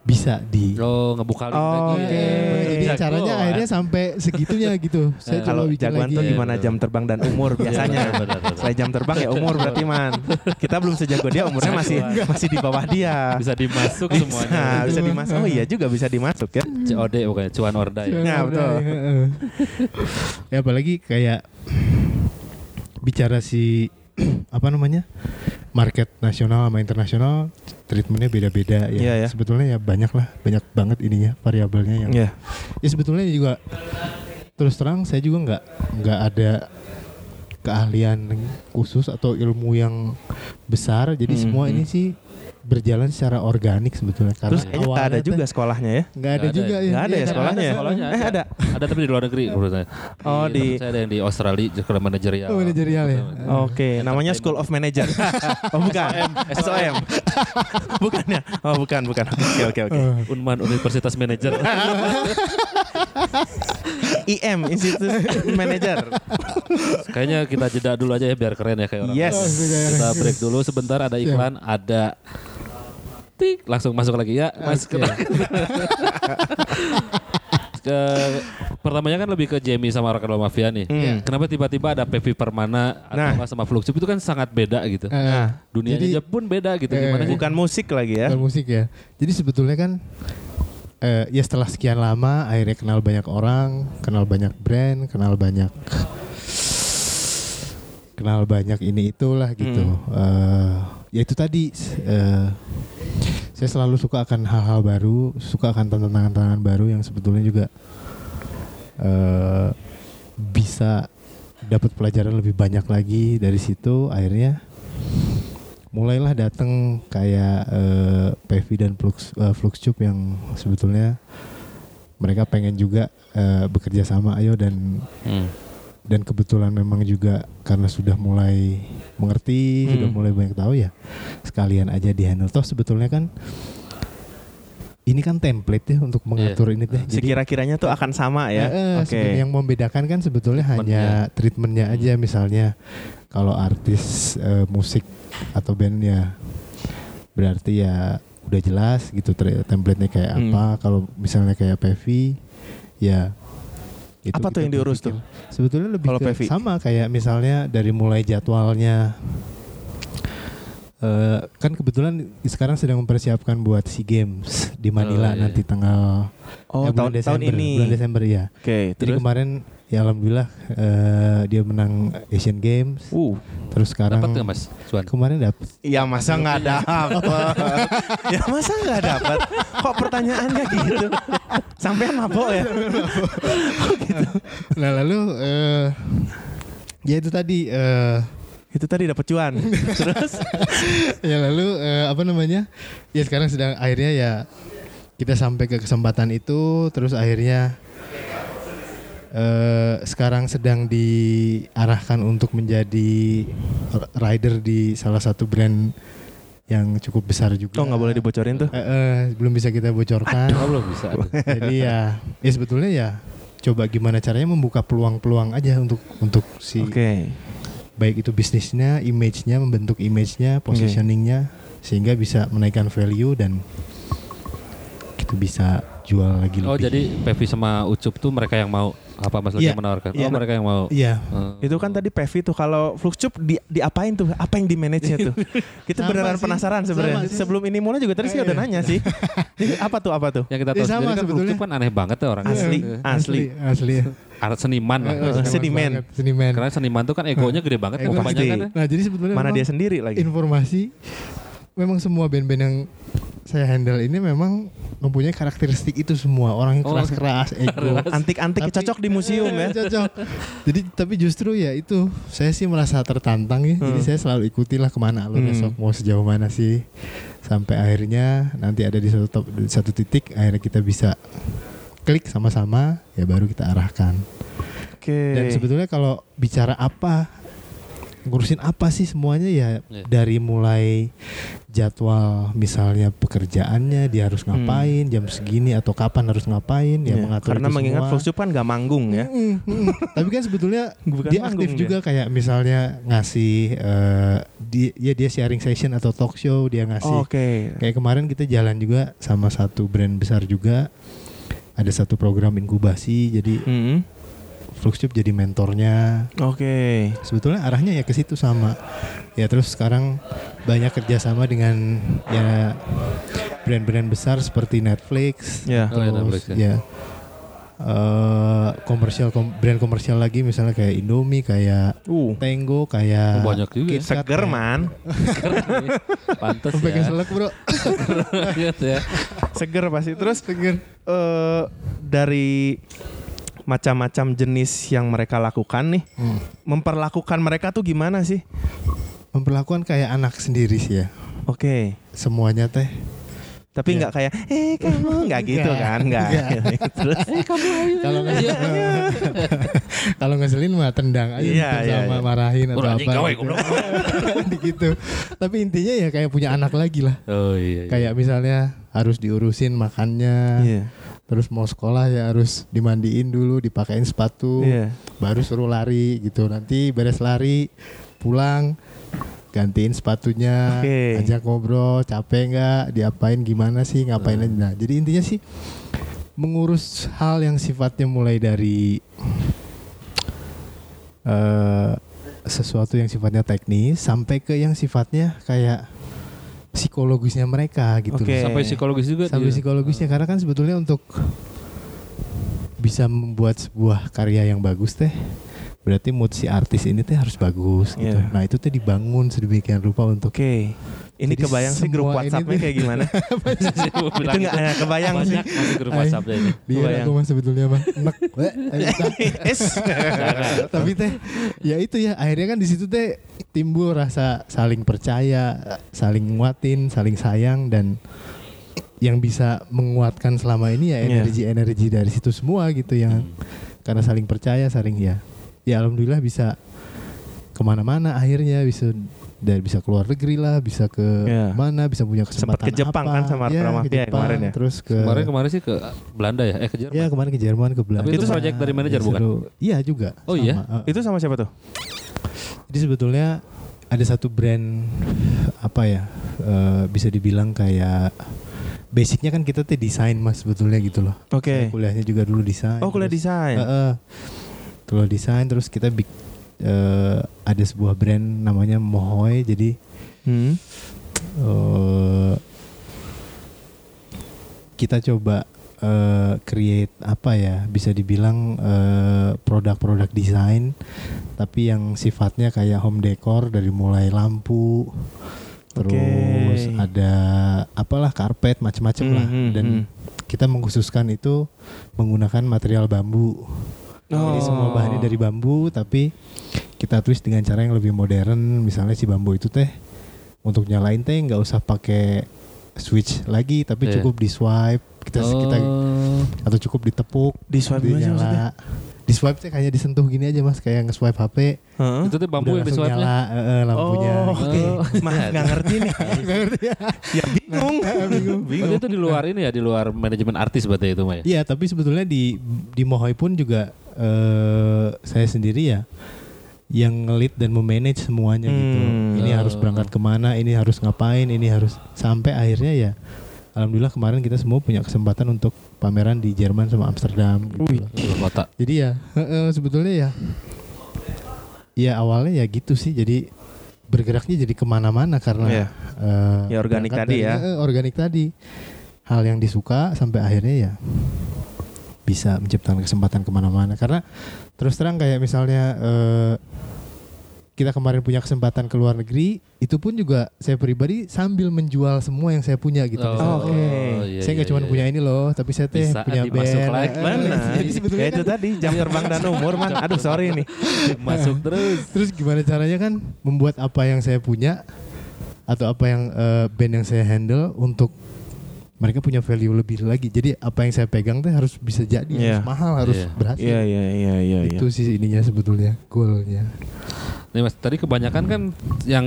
bisa di Oh ngebuka link Oh, lagi. oke. ya. jadi Jago, caranya akhirnya sampai segitunya gitu saya Eh, coba Kalau bikin jagoan lagi tuh gimana betul. jam terbang dan umur biasanya. Iya, benar. Selain jam terbang ya umur berarti man. Kita belum sejago dia, umurnya masih masih di bawah dia. Bisa dimasuk Bisa, semuanya. bisa dimasuk. Oh iya juga bisa dimasuk ya. COD bukan cuan order ya. Ya, betul. Heeh. ya apalagi kayak bicara si apa namanya market nasional sama internasional treatmentnya beda-beda ya. Iya, ya. Sebetulnya ya banyak lah, banyak banget ininya variabelnya yang. Iya. Ya sebetulnya juga terus terang saya juga nggak nggak ada keahlian khusus atau ilmu yang besar. Jadi semua Mhm. ini sih berjalan secara organik sebetulnya. Karena Terus kayaknya nggak ada juga sekolahnya ya. nggak ada ada. juga ya. Nggak ada ya Iya, sekolahnya ya? Sekolahnya Eh ada. Ada tapi di luar negeri menurut saya. Oh, di- tempat saya ada yang di Australia sekolah manajerial. Oh, manajerial ya? Oke, namanya School of Manager. oh bukan, SOM. bukan ya? Oh bukan, bukan. Oke, oke, oke. Unman Universitas Manager. IM Institute Manager. Kayaknya kita jeda dulu aja ya biar keren ya kayak orang. Yes. Kita break dulu sebentar ada iklan, ada tik langsung masuk lagi ya. Mas Oke. ke pertamanya kan lebih ke Jamie sama Rock'n'Roll Mafia nih. Hmm. Kenapa tiba-tiba ada Pevi Permana atau Nah. sama Fluxup itu kan sangat beda gitu. Eh, Nah, Dunianya jadi- aja pun beda gitu. Eh, Gimana sih? bukan musik lagi ya. bukan musik ya. Jadi sebetulnya kan eh, ya setelah sekian lama akhirnya kenal banyak orang, kenal banyak brand, kenal banyak kenal banyak ini itulah gitu. Eh, ya itu tadi eh, saya selalu suka akan hal-hal baru, suka akan tantangan-tantangan baru yang sebetulnya juga eh, bisa dapat pelajaran lebih banyak lagi dari situ akhirnya mulailah datang kayak eh, Pevi dan Flux eh, Fluxtube yang sebetulnya mereka pengen juga eh, bekerja sama ayo dan Hmm. Dan kebetulan memang juga karena sudah mulai mengerti Hmm. sudah mulai banyak tahu ya sekalian aja di handle toh sebetulnya kan ini kan template ya untuk mengatur ini teh jadi Sekira-kiranya tuh akan sama ya. Eh, Oke. sebenarnya yang membedakan kan sebetulnya hanya treatmentnya aja misalnya kalau artis eh, musik atau band ya berarti ya udah jelas gitu template-nya kayak Hmm. apa kalau misalnya kayak Pevi ya itu Apa tuh yang diurus tuh? sebetulnya lebih Kalau ke sama kayak misalnya dari mulai jadwalnya Eh, kan kebetulan sekarang sedang mempersiapkan buat SEA Games di Manila Oh, iya, nanti iya. tanggal Oh, eh, bulan tahun tahun Desember, ini. bulan Desember ya. Oke, Jadi terus kemarin ya alhamdulillah eh, dia menang Asian Games. uh, Terus sekarang Dapat nggak Mas Suan? kemarin dapet. ya masa nggak dapat? ya masa nggak dapat? Kok pertanyaannya gitu? Sampai mabok ya? Nah lalu eh ya itu tadi eh Itu tadi dapat cuan. Terus ya lalu eh, apa namanya? Ya sekarang sedang akhirnya ya kita sampai ke kesempatan itu terus akhirnya eh sekarang sedang diarahkan untuk menjadi rider di salah satu brand yang cukup besar juga. Oh nggak boleh dibocorin tuh. Eh, eh, belum bisa kita bocorkan. Oh, belum bisa. aduh. Jadi ya, ya sebetulnya ya coba gimana caranya membuka peluang-peluang aja untuk untuk si Oke. baik itu bisnisnya, image-nya, membentuk image-nya, positioning-nya sehingga bisa menaikkan value dan itu bisa jual lagi Oh lebih. jadi Pevi sama Ucup tuh mereka yang mau apa Mas Luki Iya. menawarkan? Iya. Oh mereka yang mau. Iya. Eh, Itu kan tadi Pevi tuh kalau Fluxcup di diapain tuh? Apa yang di manage-nya tuh? Kita Sama beneran sih. penasaran sebenarnya. Sebelum ini mulai juga tadi sih Eh, udah iya. nanya sih. Jadi apa tuh apa tuh? yang kita Ya, tahu sama sendiri kan. Ucup kan aneh banget ya orangnya. Asli. Asli. asli. ya. Art seniman lah. Seniman seniman. banget. banget, Seniman. Karena seniman tuh kan egonya gede banget kan Ego pasti. ya. Nah, jadi sebetulnya Mana dia sendiri lagi? informasi memang semua band-band yang saya handle ini memang mempunyai karakteristik itu semua orang yang Oh, keras-keras ego Antik-antik Tapi- cocok di museum ya. cocok jadi tapi justru ya itu saya sih merasa tertantang ya jadi Hmm. saya selalu ikutilah ke mana alur Hmm. besok mau sejauh mana sih sampai akhirnya nanti ada di satu top- di satu titik akhirnya kita bisa klik sama-sama ya baru kita arahkan Oke. dan sebetulnya kalau bicara apa ngurusin apa sih semuanya ya Iya. dari mulai jadwal misalnya pekerjaannya dia harus ngapain jam segini atau kapan harus ngapain ya mengatur Karena mengingat. Fluxcup kan gak manggung ya. Mm, mm. Tapi kan sebetulnya Bukan dia aktif dia. juga kayak misalnya ngasih eh di, ya dia sharing session atau talk show dia ngasih. Oke. Kayak kemarin kita jalan juga sama satu brand besar juga. Ada satu program inkubasi jadi Hmm. Fluxtube jadi mentornya. Oke. Sebetulnya arahnya ya ke situ sama. Ya terus sekarang banyak kerjasama dengan ya brand-brand besar seperti Netflix. Ya. Oh, ya, Terus, Netflix, ya. ya. eh, komersial kom- brand komersial lagi misalnya kayak Indomie, kayak Uh. Tango, kayak Oh, banyak juga ya. KitKat, Seger man. Sampai ke ya. selek bro. Lihat ya. Seger pasti. Terus Seger. eh dari macam-macam jenis yang mereka lakukan nih, Hmm. memperlakukan mereka tuh gimana sih? Memperlakukan kayak anak sendiri sih ya. Oke. Semuanya teh. Tapi Iya. nggak kayak, eh kamu nggak gitu Nggak. kan, nggak. Terus Kalau nggak kalau ngeselin mah tendang aja Iya, gitu, iya, sama iya. marahin atau Udah, apa. gawe, gitu. gitu. Tapi intinya ya kayak punya anak lagi lah. Oh iya. iya. Kayak misalnya harus diurusin makannya. Iya. Terus mau sekolah ya harus dimandiin dulu, dipakein sepatu, Iya. baru suruh lari gitu. Nanti beres lari, pulang, gantiin sepatunya, Oke. ajak ngobrol, capek nggak, diapain gimana sih, ngapain aja. Nah, jadi intinya sih mengurus hal yang sifatnya mulai dari eh sesuatu yang sifatnya teknis sampai ke yang sifatnya kayak psikologisnya mereka gitu. Loh Sampai psikologis juga. sampai dia. psikologisnya karena kan sebetulnya untuk bisa membuat sebuah karya yang bagus teh berarti mood si artis ini teh harus bagus gitu. Iya. Nah itu tuh dibangun sedemikian rupa untuk Oke. Ini Jadi kebayang sih grup WhatsAppnya kayak gimana? itu nggak ya, kebayang sih. Banyak masih grup Ay. WhatsApp ini. dia Kebayang. aku mah sebetulnya tak. Es. Tapi teh ya itu ya akhirnya kan di situ teh timbul rasa saling percaya, saling nguatin, saling sayang dan yang bisa menguatkan selama ini ya Iya. energi-energi dari situ semua gitu yang karena saling percaya saling ya ya alhamdulillah bisa ke mana-mana akhirnya bisa dan bisa keluar negeri lah bisa ke Iya. mana bisa punya Sempat kesempatan ke Jepang apa. kan sama ya, Mafia ya kemarin ya? terus ke Kemarin kemarin sih ke Belanda ya, eh ke Jerman. ya kemarin ke Jerman ke Belanda Tapi itu Itu project dari manajer Ya, bukan? iya juga Oh, iya? sama. Eh, Itu sama siapa tuh? Jadi sebetulnya ada satu brand apa ya eh, bisa dibilang kayak basicnya kan kita tuh desain mas sebetulnya gitu loh. Oke. Saya kuliahnya juga dulu desain. Oh, kuliah terus- desain. Eh, eh. Kuliah desain terus kita bik, eh, ada sebuah brand namanya Mohoy jadi Hmm. eh, kita coba eh, create apa ya bisa dibilang eh, produk-produk desain tapi yang sifatnya kayak home decor dari mulai lampu terus Oke. ada apalah karpet macam-macam lah Hmm, hmm, dan hmm. kita mengkhususkan itu menggunakan material bambu jadi semua bahannya dari bambu tapi kita twist dengan cara yang lebih modern misalnya si bambu itu teh untuk nyalain teh nggak usah pakai switch lagi tapi Iya. cukup di swipe kita kita Oh. atau cukup ditepuk Di swipe gimana maksudnya? nyala di swipe teh kayak disentuh gini aja mas kayak nge-swipe HP Heeh. Itu tuh bambu yang di swipe nyala eh, eh, lampunya Oh, oke. Oh. Mah nggak ngerti nih. Nggak ngerti ya? ya bingung. bingung. Itu di luar ini ya, di luar manajemen artis berarti itu Maya. Iya, tapi sebetulnya di di Mohoy pun juga eh saya sendiri ya yang ngelit dan memanage semuanya gitu. Hmm. Ini harus berangkat ke mana, ini harus ngapain, ini harus sampai akhirnya ya. Alhamdulillah kemarin kita semua punya kesempatan untuk pameran di Jerman sama Amsterdam. Gitu. Kota. Jadi ya sebetulnya ya, ya awalnya ya gitu sih. Jadi bergeraknya jadi ke mana-mana karena Iya. eh, Ya, organik tadi ya. organik tadi hal yang disuka sampai akhirnya ya bisa menciptakan kesempatan ke mana-mana karena terus terang kayak misalnya eh, kita kemarin punya kesempatan ke luar negeri itu pun juga saya pribadi sambil menjual semua yang saya punya gitu Oh, oke. oh, iya, saya nggak iya, cuma iya. punya ini loh tapi saya teh Bisa punya band lagi. Eh, eh, Mana? jadi sebetulnya Ya itu kan tadi jam terbang dan umur man. Aduh sorry nih. Masuk terus. terus gimana caranya kan membuat apa yang saya punya atau apa yang eh, band yang saya handle untuk mereka punya value lebih lagi. Jadi apa yang saya pegang teh harus bisa jadi, Iya. harus mahal, harus Iya. berhasil. Iya iya iya iya. iya. Itu sih ininya sebetulnya goalnya. Nih Mas, tadi kebanyakan kan yang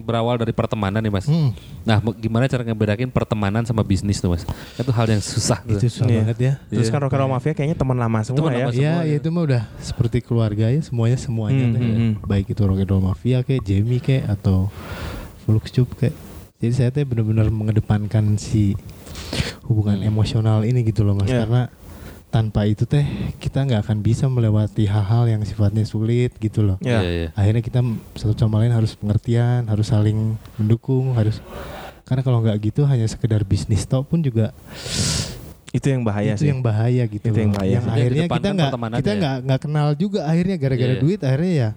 berawal dari pertemanan nih Mas. Hmm, Nah, gimana cara ngebedakin pertemanan sama bisnis tuh Mas? Itu hal yang susah. tuh. itu susah Iya. banget ya. Terus Iya. kan Rocker Mafia kayaknya teman lama semua Teman ya. lama. Iya, semua ya ya. itu mah udah seperti keluarga ya, semuanya semuanya Hmm, teh. hmm, hmm. Baik itu Rock and Roll Mafia kayak Jamie kayak atau Flux Cup kayak. Jadi saya teh benar-benar mengedepankan si hubungan Hmm. emosional ini gitu loh Mas Iya. karena tanpa itu teh kita nggak akan bisa melewati hal-hal yang sifatnya sulit gitu loh. Ya. Iya, iya. Akhirnya kita satu sama lain harus pengertian, harus saling mendukung, harus karena kalau nggak gitu hanya sekedar bisnis tok pun juga Itu yang bahaya itu sih. yang bahaya gitu Itu yang loh. bahaya Yang akhirnya kita kedepankan nggak kita ya. nggak nggak kenal juga akhirnya gara-gara Iya. duit akhirnya ya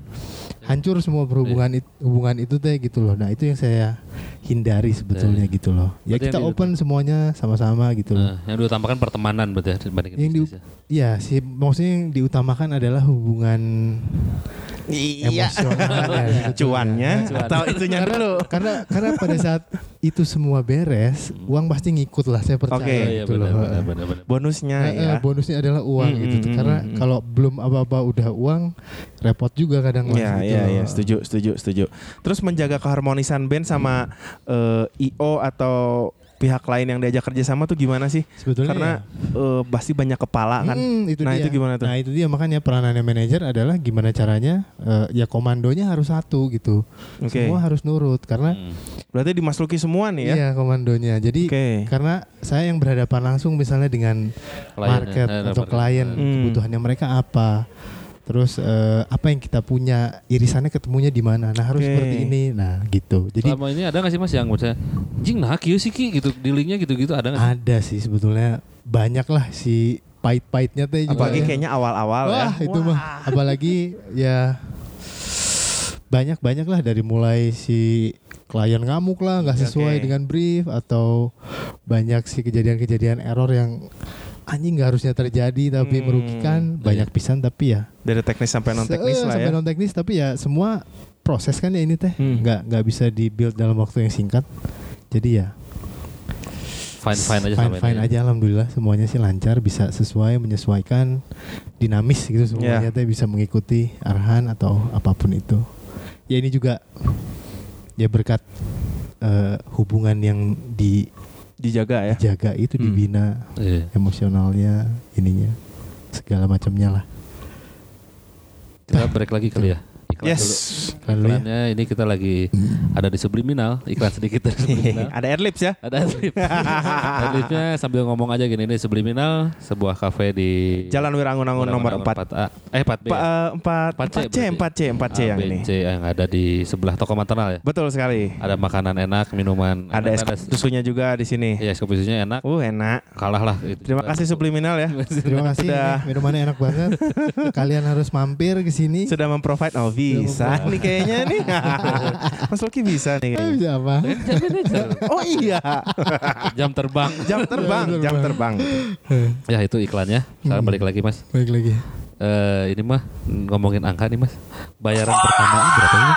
hancur semua perhubungan it- hubungan itu teh gitu loh. Nah itu yang saya hindari sebetulnya Iya. gitu loh. Ya Berarti kita open semuanya sama-sama gitu loh. Nah, yang diutamakan pertemanan berarti ya dibandingin Yang di- ya. Iya sih maksudnya yang diutamakan adalah hubungan Iya. emosionalnya. sebetulnya. Cuannya Cuan. atau itunya dulu. karena karena pada saat itu semua beres, uang pasti ngikut lah saya percaya Oke. Oh, iya, gitu benar, loh. benar, benar, benar. Bonusnya eh, ya. bonusnya adalah uang Hmm, gitu. hmm, Karena hmm, hmm. kalau belum apa-apa udah uang, repot juga kadang Iya gitu iya iya setuju setuju setuju. Terus menjaga keharmonisan band sama eh, IO atau pihak lain yang diajak kerja sama tuh gimana sih? Sebetulnya Karena eh, pasti banyak kepala kan. Hmm, itu Nah, dia. itu gimana tuh? Nah itu dia makanya peranannya manajer adalah gimana caranya eh, ya komandonya harus satu gitu. Oke. Semua harus nurut karena Hmm. Berarti dimasuki semua nih ya. iya komandonya. Jadi Oke. karena saya yang berhadapan langsung misalnya dengan Klien, market eh, atau market. klien Hmm. kebutuhannya mereka apa. Terus eh, apa yang kita punya irisannya ketemunya di mana? Nah harus Oke. seperti ini. Nah gitu. Jadi Selama ini ada gak sih mas yang misalnya Jing nah kieu sih ki gitu Dealingnya gitu-gitu ada gak sih? ada sih sebetulnya banyak lah si pahit-pahitnya teh juga Apalagi ya. kayaknya awal-awal ya. Wah itu mah apalagi ya banyak-banyak lah dari mulai si klien ngamuk lah nggak sesuai Oke. dengan brief atau banyak sih kejadian-kejadian error yang anjing nggak harusnya terjadi tapi Hmm, merugikan banyak pisan tapi ya Dari teknis sampai non teknis se- eh, lah ya. sampai non teknis tapi ya semua proses kan ya ini teh Hmm. nggak nggak bisa di build dalam waktu yang singkat jadi ya fine fine aja fine fine ini. ya. aja alhamdulillah semuanya sih lancar bisa sesuai menyesuaikan dinamis gitu semuanya Yeah. teh bisa mengikuti arahan atau apa pun itu ya ini juga ya berkat eh, hubungan yang di Dijaga ya. dijaga itu Hmm. dibina Iya. emosionalnya ininya segala macamnya lah Kita break lagi kali ya. Iklan Yes. dulu. Iklan dulu ya. Iklannya ini kita lagi ada di subliminal, iklan sedikit dari subliminal. Ada adlibs ya. Ada adlib. Adlibnya sambil ngomong aja gini ini subliminal sebuah kafe di Jalan Wirangun-Angun nomor 4. 4A. Eh 4B. Pa, ya? eh, empat, 4C 4C, 4C, 4C yang ini. ABC yang ada di sebelah toko maternal ya. Betul sekali. Ada makanan enak, minuman Ada es enak, susunya juga di sini. Iya, es susunya enak. Uh, enak. Kalah lah. gitu. Terima kasih subliminal ya. terima kasih Sudah. minumannya enak banget kalian harus mampir ke sini Sudah memprovide. Oh, bisa nih kayaknya nih. Mas Loki bisa nih. Eh, kayaknya. bisa apa Oh iya. Jam terbang. Jam terbang, jam terbang. Ya itu iklannya. Sekarang balik lagi mas. baik lagi Eh ini mah ngomongin angka nih mas. Bayaran pertama ini berapa ini?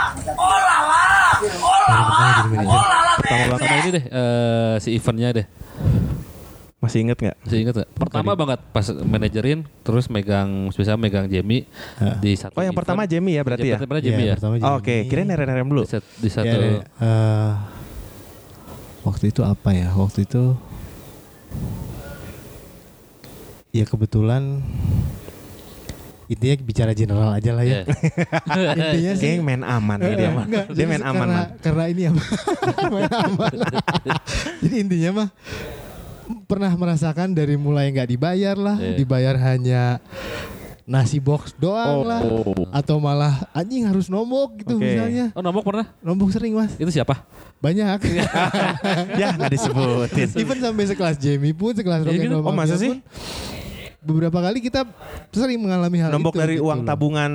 Baru pertama jadi manajer Pertama pertama ini deh eh, si eventnya deh. Masih inget nggak? Masih ingat gak? Pertama banget pas manajerin terus megang bisa megang Jamie Ah. di satu Oh, yang event. pertama Jamie ya berarti ya? Pertama Jamie Iya, ya. pertama Oh, Oke, ini. kirain RM dulu. Di, sat- di Ya, satu ya, eh, waktu itu apa ya? Waktu itu ya kebetulan intinya bicara general aja lah ya. Iya. intinya sih Kayaknya main aman nih dia mah. Dia main aman karena, man. karena ini apa? main aman. jadi intinya mah pernah merasakan dari mulai nggak dibayar lah, Iya. dibayar hanya nasi box doang lah, Oh. atau malah anjing harus nombok gitu Oke. misalnya. Oh nombok pernah? Nombok sering mas, Itu siapa? banyak. ya nggak disebutin. Even sampai sekelas Jamie pun, sekelas Iya Rock and gitu? Oh, masa sih? pun, beberapa kali kita sering mengalami hal Nombok itu. dari gitu uang loh. tabungan.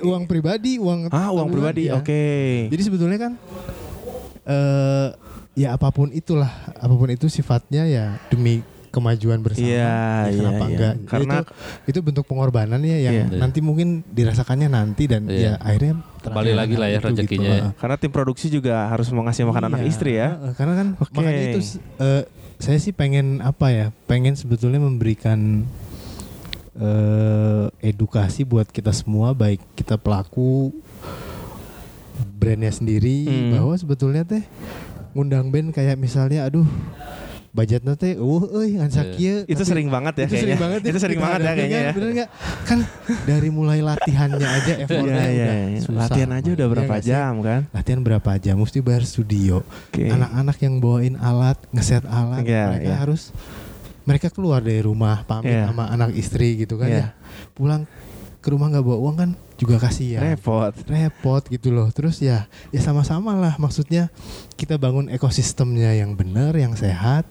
uang pribadi, uang Ah, uang pribadi. ya. Oke. Jadi sebetulnya kan eh ya apa pun itulah, apa pun itu sifatnya ya demi kemajuan bersama. Iya, ya, iya, kenapa iya. enggak? Karena itu, itu bentuk pengorbanan ya yang Iya. nanti mungkin dirasakannya nanti dan Iya. ya akhirnya Kembali lagi lah ya itu rezekinya ya. Heeh. karena tim produksi juga harus mau ngasih makan anak istri ya. heeh, Karena kan Oke. makanya itu eh, saya sih pengen apa ya? Pengen sebetulnya memberikan eh, edukasi buat kita semua baik kita pelaku brandnya sendiri Hmm. bahwa sebetulnya teh ngundang band kayak misalnya aduh budgetnya teh uh euy ngan sakieu Itu tapi- sering banget ya itu sering kayaknya. banget Itu sering banget ya kayaknya ya. bener nggak kan dari mulai latihannya aja effortnya Iya, iya, udah iya. susah, Latihan aja udah Iya berapa sih? jam kan? latihan berapa jam mesti bayar studio Oke. anak-anak yang bawain alat ngeset alat Iya, mereka iya. harus mereka keluar dari rumah pamit Iya. sama anak istri gitu kan Iya. ya pulang ke rumah nggak bawa uang kan juga kasihan. Repot. repot gitu loh. Terus ya ya sama-sama lah. Maksudnya kita bangun ekosistemnya yang benar yang sehat.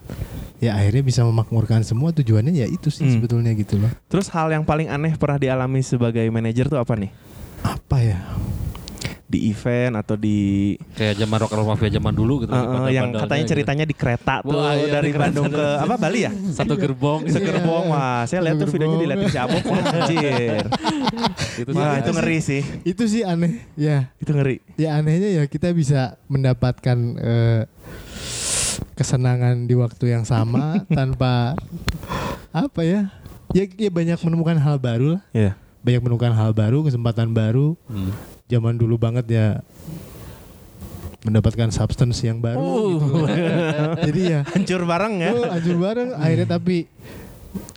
Ya akhirnya bisa memakmurkan semua. Tujuannya ya itu sih Hmm. sebetulnya gitu loh. Terus hal yang paling aneh pernah dialami sebagai manajer tuh apa nih? apa ya Di event atau di Kayak zaman rock and roll mafia zaman dulu gitu. Eh, bandel-bandelnya yang gitu. katanya ceritanya di kereta tuh Wah, iya, dari. Bandung ke apa Bali ya? Satu gerbong. Segerbong wah, saya lihat tuh videonya diliatin si wah, anjir. itu Wah, itu ngeri sih. itu sih aneh ya Itu ngeri. ya anehnya ya kita bisa mendapatkan eh, kesenangan di waktu yang sama tanpa apa ya ya, ya banyak menemukan hal baru lah Iya. banyak menemukan hal baru kesempatan baru Hmm. Zaman dulu banget ya mendapatkan substance yang baru Uh. gitu jadi ya Hancur bareng ya. oh, hancur bareng akhirnya tapi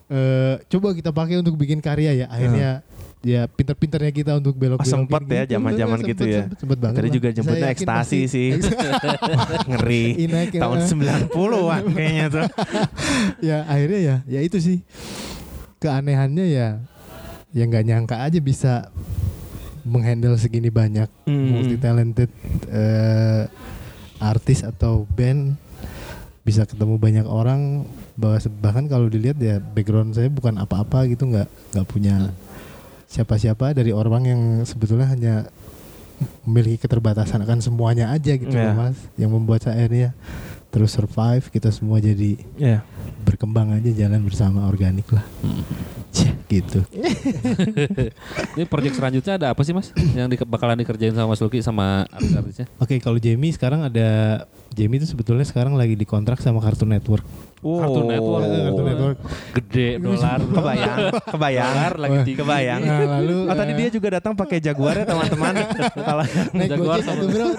eh, coba kita pakai untuk bikin karya ya akhirnya ya pinter-pinternya kita untuk belok Oh, sempet ya, zaman-zaman gitu ya. sempet, sempet banget Tadi juga nyebutnya yakin ekstasi pasti- sih. Ngeri. Inek ya. Tahun 90-an kayaknya tuh. ya akhirnya ya ya itu sih keanehannya ya ya nggak nyangka aja bisa menghandle segini banyak Hmm. multi talented eh, artis atau band bisa ketemu banyak orang bahwa bahkan kalau dilihat ya background saya bukan apa-apa gitu nggak nggak punya siapa-siapa dari orang yang sebetulnya hanya memiliki keterbatasan akan semuanya aja gitu Iya. loh, mas yang membuat saya akhirnya terus survive kita semua jadi Ya. Berkembang aja jalan bersama organik lah Cih, gitu Ini project selanjutnya ada apa sih mas? Yang di, bakalan dikerjain sama Mas Luki sama artis-artisnya? oke kalau Jamie sekarang ada Jamie itu sebetulnya sekarang lagi dikontrak sama Cartoon Network Wow. Cartoon Network. Eh, Cartoon Network Gede dolar. Kebayang, kebayang. Dolar lagi tinggi. Kebayang. nah lalu Oh tadi eh, dia juga datang pakai Jaguar ya teman-teman. Kalau naik Jaguar sama-?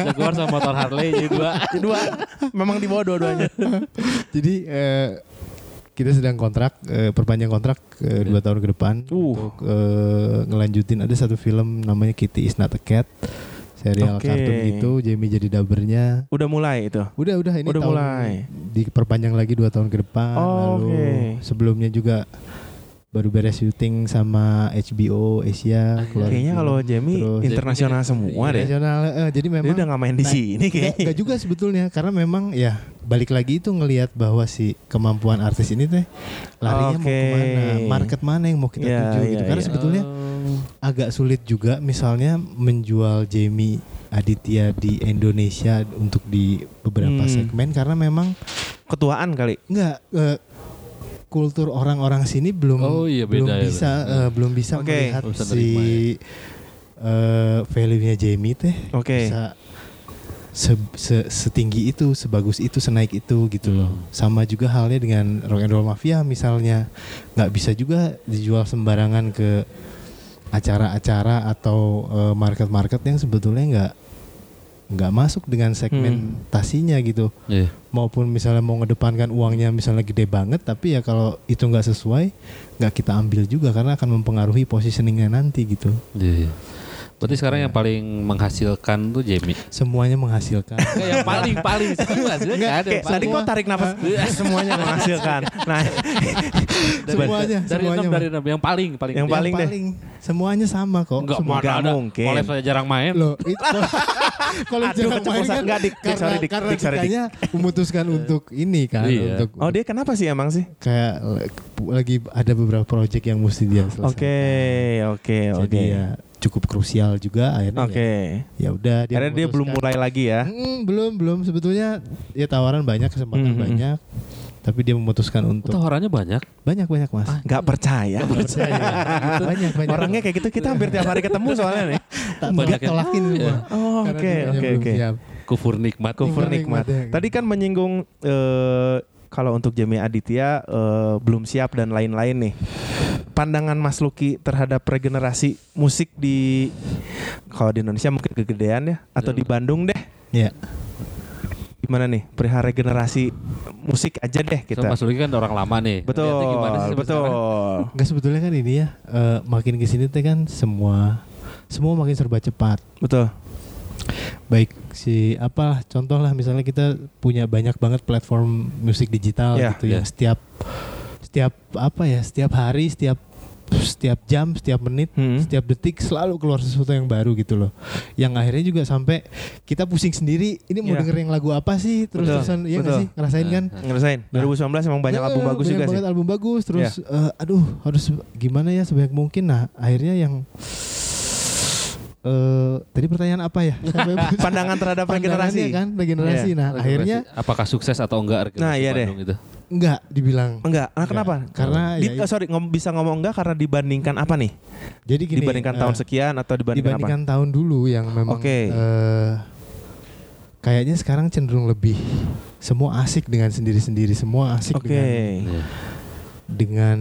Jaguar sama motor Harley jadi dua. dua memang di bawah dua-duanya. Jadi eh, kita sedang kontrak eh, perpanjang kontrak eh, dua tahun ke depan Uh. untuk eh, ngelanjutin ada satu film namanya Kitty is not a cat serial Oke. kartun gitu Jamie jadi dubbernya Udah mulai itu. udah udah ini Udah tahun mulai. diperpanjang lagi dua tahun ke depan Oh, lalu oke. sebelumnya juga baru beres syuting sama HBO Asia keluar Kayaknya film. kalau Jamie Terus- internasional semua deh. internasional eh, jadi Dia memang udah nggak main di Nah, sini kayaknya. enggak juga sebetulnya karena memang ya balik lagi itu ngelihat bahwa si kemampuan artis ini teh larinya mau Oke. ke mana, market mana yang mau kita Iya, tuju iya, gitu. Karena iya. sebetulnya agak sulit juga misalnya menjual Jamie Aditya di Indonesia untuk di beberapa Hmm. segmen karena memang Ketuaan kali. enggak eh, kultur orang-orang sini belum Oh iya, belum beda ya, bisa beda. eh, belum bisa Oke. melihat Belum bisa si eh, value-nya Jamie teh Oke. bisa se- se- setinggi itu, sebagus itu, senaik itu gitu loh. Hmm. Sama juga halnya dengan rock and roll mafia misalnya, nggak bisa juga dijual sembarangan ke acara-acara atau eh, market-market yang sebetulnya nggak nggak masuk dengan segmentasinya gitu. Iya. Maupun misalnya mau ngedepankan uangnya misalnya gede banget, tapi ya kalau itu nggak sesuai, nggak kita ambil juga karena akan mempengaruhi positioningnya nanti gitu. Iya. Berarti sekarang yang paling menghasilkan tuh Jamie. Semuanya menghasilkan. Kayak yang paling paling Enggak, ada. kayak tadi kok tarik nafas semuanya menghasilkan. Nah, semuanya, dari semuanya. enam dari enam yang paling paling Yang gede. paling deh. semuanya sama kok. Enggak, Semua- Nggak ada. mungkin. Oleh saya jarang main. Loh, itu kalau jarang main kan Enggak, Dik. Dik, karena, sorry, Dik. karena Dik, sorry, Dik. memutuskan untuk ini kan Iya. untuk oh dia kenapa sih emang sih? kayak lagi ada beberapa project yang mesti dia selesai. Oke, oke, Jadi oke. Ya cukup krusial juga akhirnya. Oke. Ya, ya udah dia Karena dia belum mulai lagi ya. Mm, belum belum sebetulnya ya tawaran banyak kesempatan Mhm. banyak tapi dia memutuskan untuk Tawarannya banyak. banyak banyak mas Gak percaya. percaya banyak banyak Orangnya kayak gitu kita hampir tiap hari ketemu soalnya nih. tak banyak yang- tolakin Iya. semua Oh, Karena oke, oke, oke. siap. Kufur nikmat. Kufur Nikmat nikmat. ya. Tadi kan menyinggung eh, kalau untuk Jamie Aditya eh, belum siap dan lain-lain nih. Pandangan Mas Luki terhadap regenerasi musik di kalau di Indonesia mungkin kegedean ya atau di Bandung deh. ya Gimana nih perihal regenerasi musik aja deh So, kita. Mas Luki kan orang lama nih. betul. Lihatnya gimana sih betul. Enggak sebetulnya kan ini ya eh, makin ke sini teh kan semua semua makin serba cepat. Betul. Baik si apa contoh lah misalnya kita punya banyak banget platform musik digital Iya, gitu yang iya. setiap setiap apa ya setiap hari setiap setiap jam setiap menit Hmm. setiap detik selalu keluar sesuatu yang baru gitu loh yang akhirnya juga sampai kita pusing sendiri ini mau Iya. dengerin lagu apa sih terus Betul, terusan iya betul. sih ngerasain kan Ngerasain. Nah. 2019 emang banyak album bagus banyak juga sih. banget album bagus terus eh, aduh harus gimana ya sebanyak mungkin nah akhirnya yang eh tadi pertanyaan apa ya Pandangan terhadap regenerasi. Kan regenerasi Iya. nah akhirnya apakah sukses atau enggak regenerasi Nah, iya deh. Bandung itu? enggak dibilang Enggak, nah, kenapa? karena Di, ya, eh, sorry, ngom, bisa ngomong enggak karena dibandingkan apa nih? jadi gini dibandingkan eh, tahun sekian atau dibandingkan, dibandingkan tahun dulu yang memang Oke. eh, kayaknya sekarang cenderung lebih semua asik dengan sendiri-sendiri semua apa? asik Oke. dengan Iya. dengan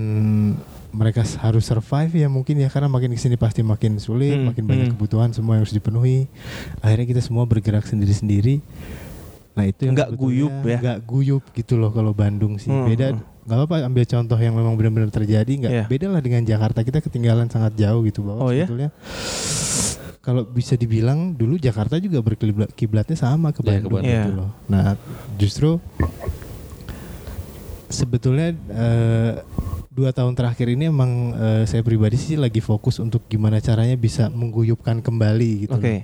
mereka harus survive ya mungkin ya karena makin ke sini pasti makin sulit Hmm, makin banyak hmm. kebutuhan semua yang harus dipenuhi akhirnya kita semua bergerak sendiri-sendiri nah itu yang Nggak guyup ya? nggak guyup gitu loh kalau Bandung sih Hmm, beda hmm. nggak apa-apa ambil contoh yang memang benar-benar terjadi nggak Iya. beda lah dengan Jakarta kita ketinggalan sangat jauh gitu bahwa Oh, ya? sebetulnya kalau bisa dibilang dulu Jakarta juga berkiblat kiblatnya sama ke Iya, ke Bandung Bandung. gitu Iya. loh nah justru sebetulnya eh, dua tahun terakhir ini emang eh, saya pribadi sih lagi fokus untuk gimana caranya bisa mengguyupkan kembali gitu Oke. loh.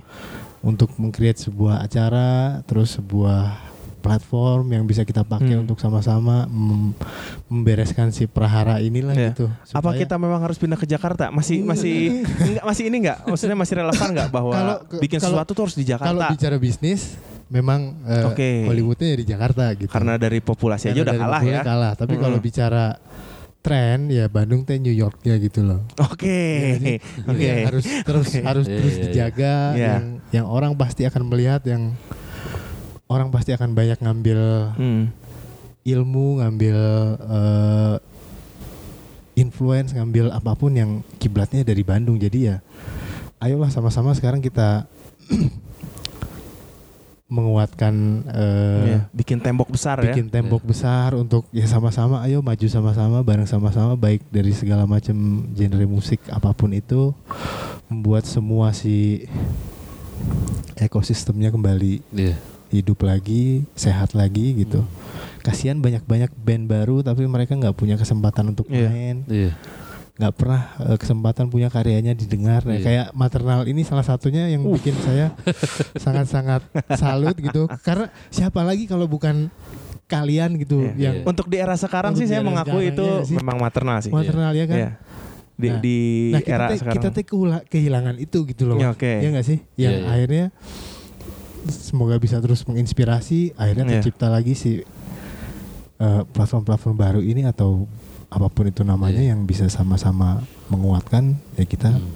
untuk mengcreate sebuah acara terus sebuah platform yang bisa kita pakai Hmm. untuk sama-sama mem- membereskan si prahara inilah Iya. gitu Apa Supaya- kita memang harus pindah ke Jakarta? Masih masih enggak masih ini enggak? Maksudnya masih relevan enggak bahwa Kalau ke- bikin kalau- sesuatu tuh harus di kalau Jakarta? bicara bisnis memang eh, Oke. Hollywoodnya ya di Jakarta gitu. Karena dari populasi aja Karena udah dari kalah ya. Kalah. Tapi kalau Mm-mm. bicara tren ya Bandung teh New Yorknya gitu loh. Oke. Jadi Oke. ya harus terus Oke. harus Iya, terus iya, iya. dijaga Iya. yang yang orang pasti akan melihat yang orang pasti akan banyak ngambil Hmm. ilmu, ngambil eh, influence, ngambil apa pun yang kiblatnya dari Bandung. Jadi ya ayolah sama-sama sekarang kita menguatkan eh, Iya, Bikin tembok besar ya. bikin tembok besar untuk ya sama-sama ayo maju sama-sama bareng sama-sama baik dari segala macam genre musik apa pun itu membuat semua si ekosistemnya kembali Iya. hidup lagi sehat lagi gitu kasihan banyak-banyak band baru tapi mereka nggak punya kesempatan untuk Iya. main Iya. Nggak pernah eh, kesempatan punya karyanya didengar Nah, Iya. kayak maternal ini salah satunya yang bikin saya sangat-sangat salut gitu karena siapa lagi kalau bukan kalian gitu Iya. yang Iya. Untuk di era sekarang Untuk sih saya mengakui sekarang, itu iya sih. memang maternal sih. maternal ya kan Iya. Di, Nah, di nah kita era teh, sekarang. kita teh kehilangan itu gitu loh Ya, Mas. oke. ya nggak sih yang Iya, iya. akhirnya semoga bisa terus menginspirasi akhirnya Iya. tercipta lagi si eh, platform-platform baru ini atau apa pun itu namanya Iya. yang bisa sama-sama menguatkan ya kita Hmm.